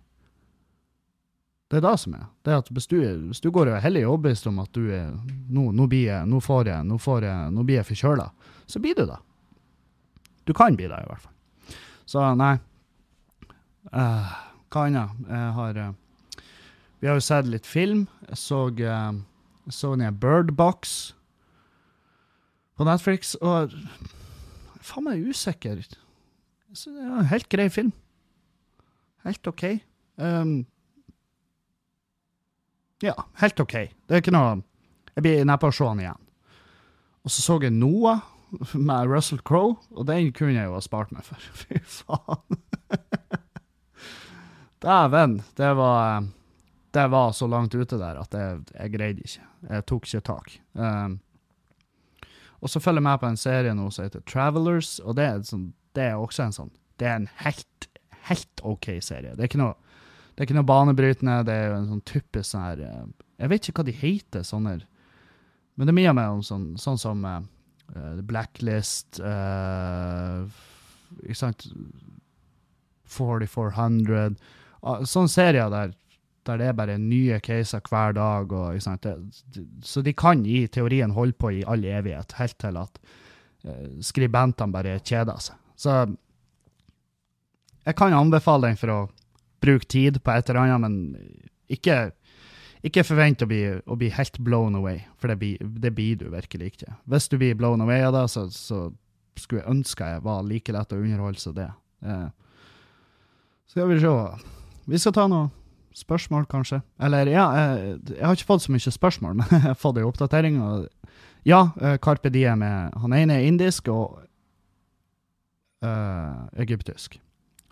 Det er det som er. Det er at hvis du, hvis du går og er hellig overbevist om at du er Nå, nå, blir jeg, nå, får jeg, nå, får jeg, nå blir jeg forkjøla, så blir du det. Du kan bli det, i hvert fall. Så nei. Uh, hva annet? Jeg har uh, Vi har jo sett litt film. Jeg så, uh, så den Bird Box på Netflix, og faen meg usikker. Så det er en helt grei film. Helt OK. Um, ja, helt OK. Det er ikke noe Jeg blir neppe å se den igjen. Og så så jeg Noah med Russell Crowe, og den kunne jeg jo ha spart meg for. [laughs] Fy faen. Dæven, det var Det var så langt ute der at jeg, jeg greide ikke. Jeg tok ikke tak. Um, og så følger jeg med på en serie nå som heter Travelers, og det er, sånn, det er også en sånn Det er en helt, helt OK serie. Det er ikke noe, det er ikke noe banebrytende, det er jo en sånn typisk sånn her eh, Jeg vet ikke hva de heter, sånne Men det minner meg om sånn, sånn som eh, uh, Blacklist uh, Ikke sant 4400 uh, Sånne serier der, der det er bare nye caser hver dag. Og, det, så de kan i teorien holde på i all evighet, helt til at uh, skribentene bare kjeder seg. Så jeg kan anbefale den for å bruke tid på et eller annet, men ikke ikke forvent å bli, å bli helt blown away, for det blir, det blir, du virkelig ikke. Hvis du blir blown away av det, så, så skulle jeg ønske jeg var like lett å underholde som det. Eh. Skal vi se Vi skal ta noen spørsmål, kanskje. Eller, ja, jeg, jeg har ikke fått så mye spørsmål, [laughs] men jeg har fått ei oppdatering. Og, ja, Carpe Diem er Han ene er indisk og uh, egyptisk.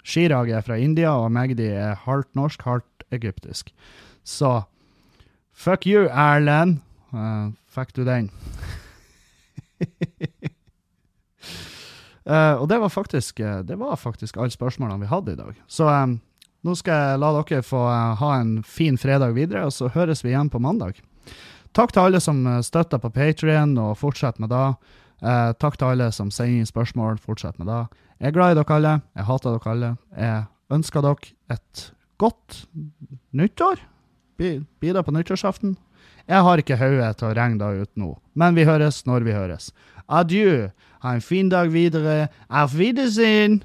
Chirag er fra India, og Magdi er halvt norsk, halvt egyptisk. Så Fuck you, Erlend. Uh, fikk du den? uh, og det var faktisk uh, Det faktisk alle spørsmålene vi hadde i dag. Så um, nå skal jeg la dere få ha en fin fredag videre, og så høres vi igjen på mandag. Takk til alle som støtter på Patrion, og fortsett med det. takk til alle som sender inn spørsmål, fortsett med det. Jeg er glad i dere alle. Jeg hater dere alle. Jeg ønsker dere et godt nyttår. Blir det på nyttårsaften? Jeg har ikke hodet til å regne det ut nå, men vi høres når vi høres. Adjø. Ha en fin dag videre. Auf Wiedersehen.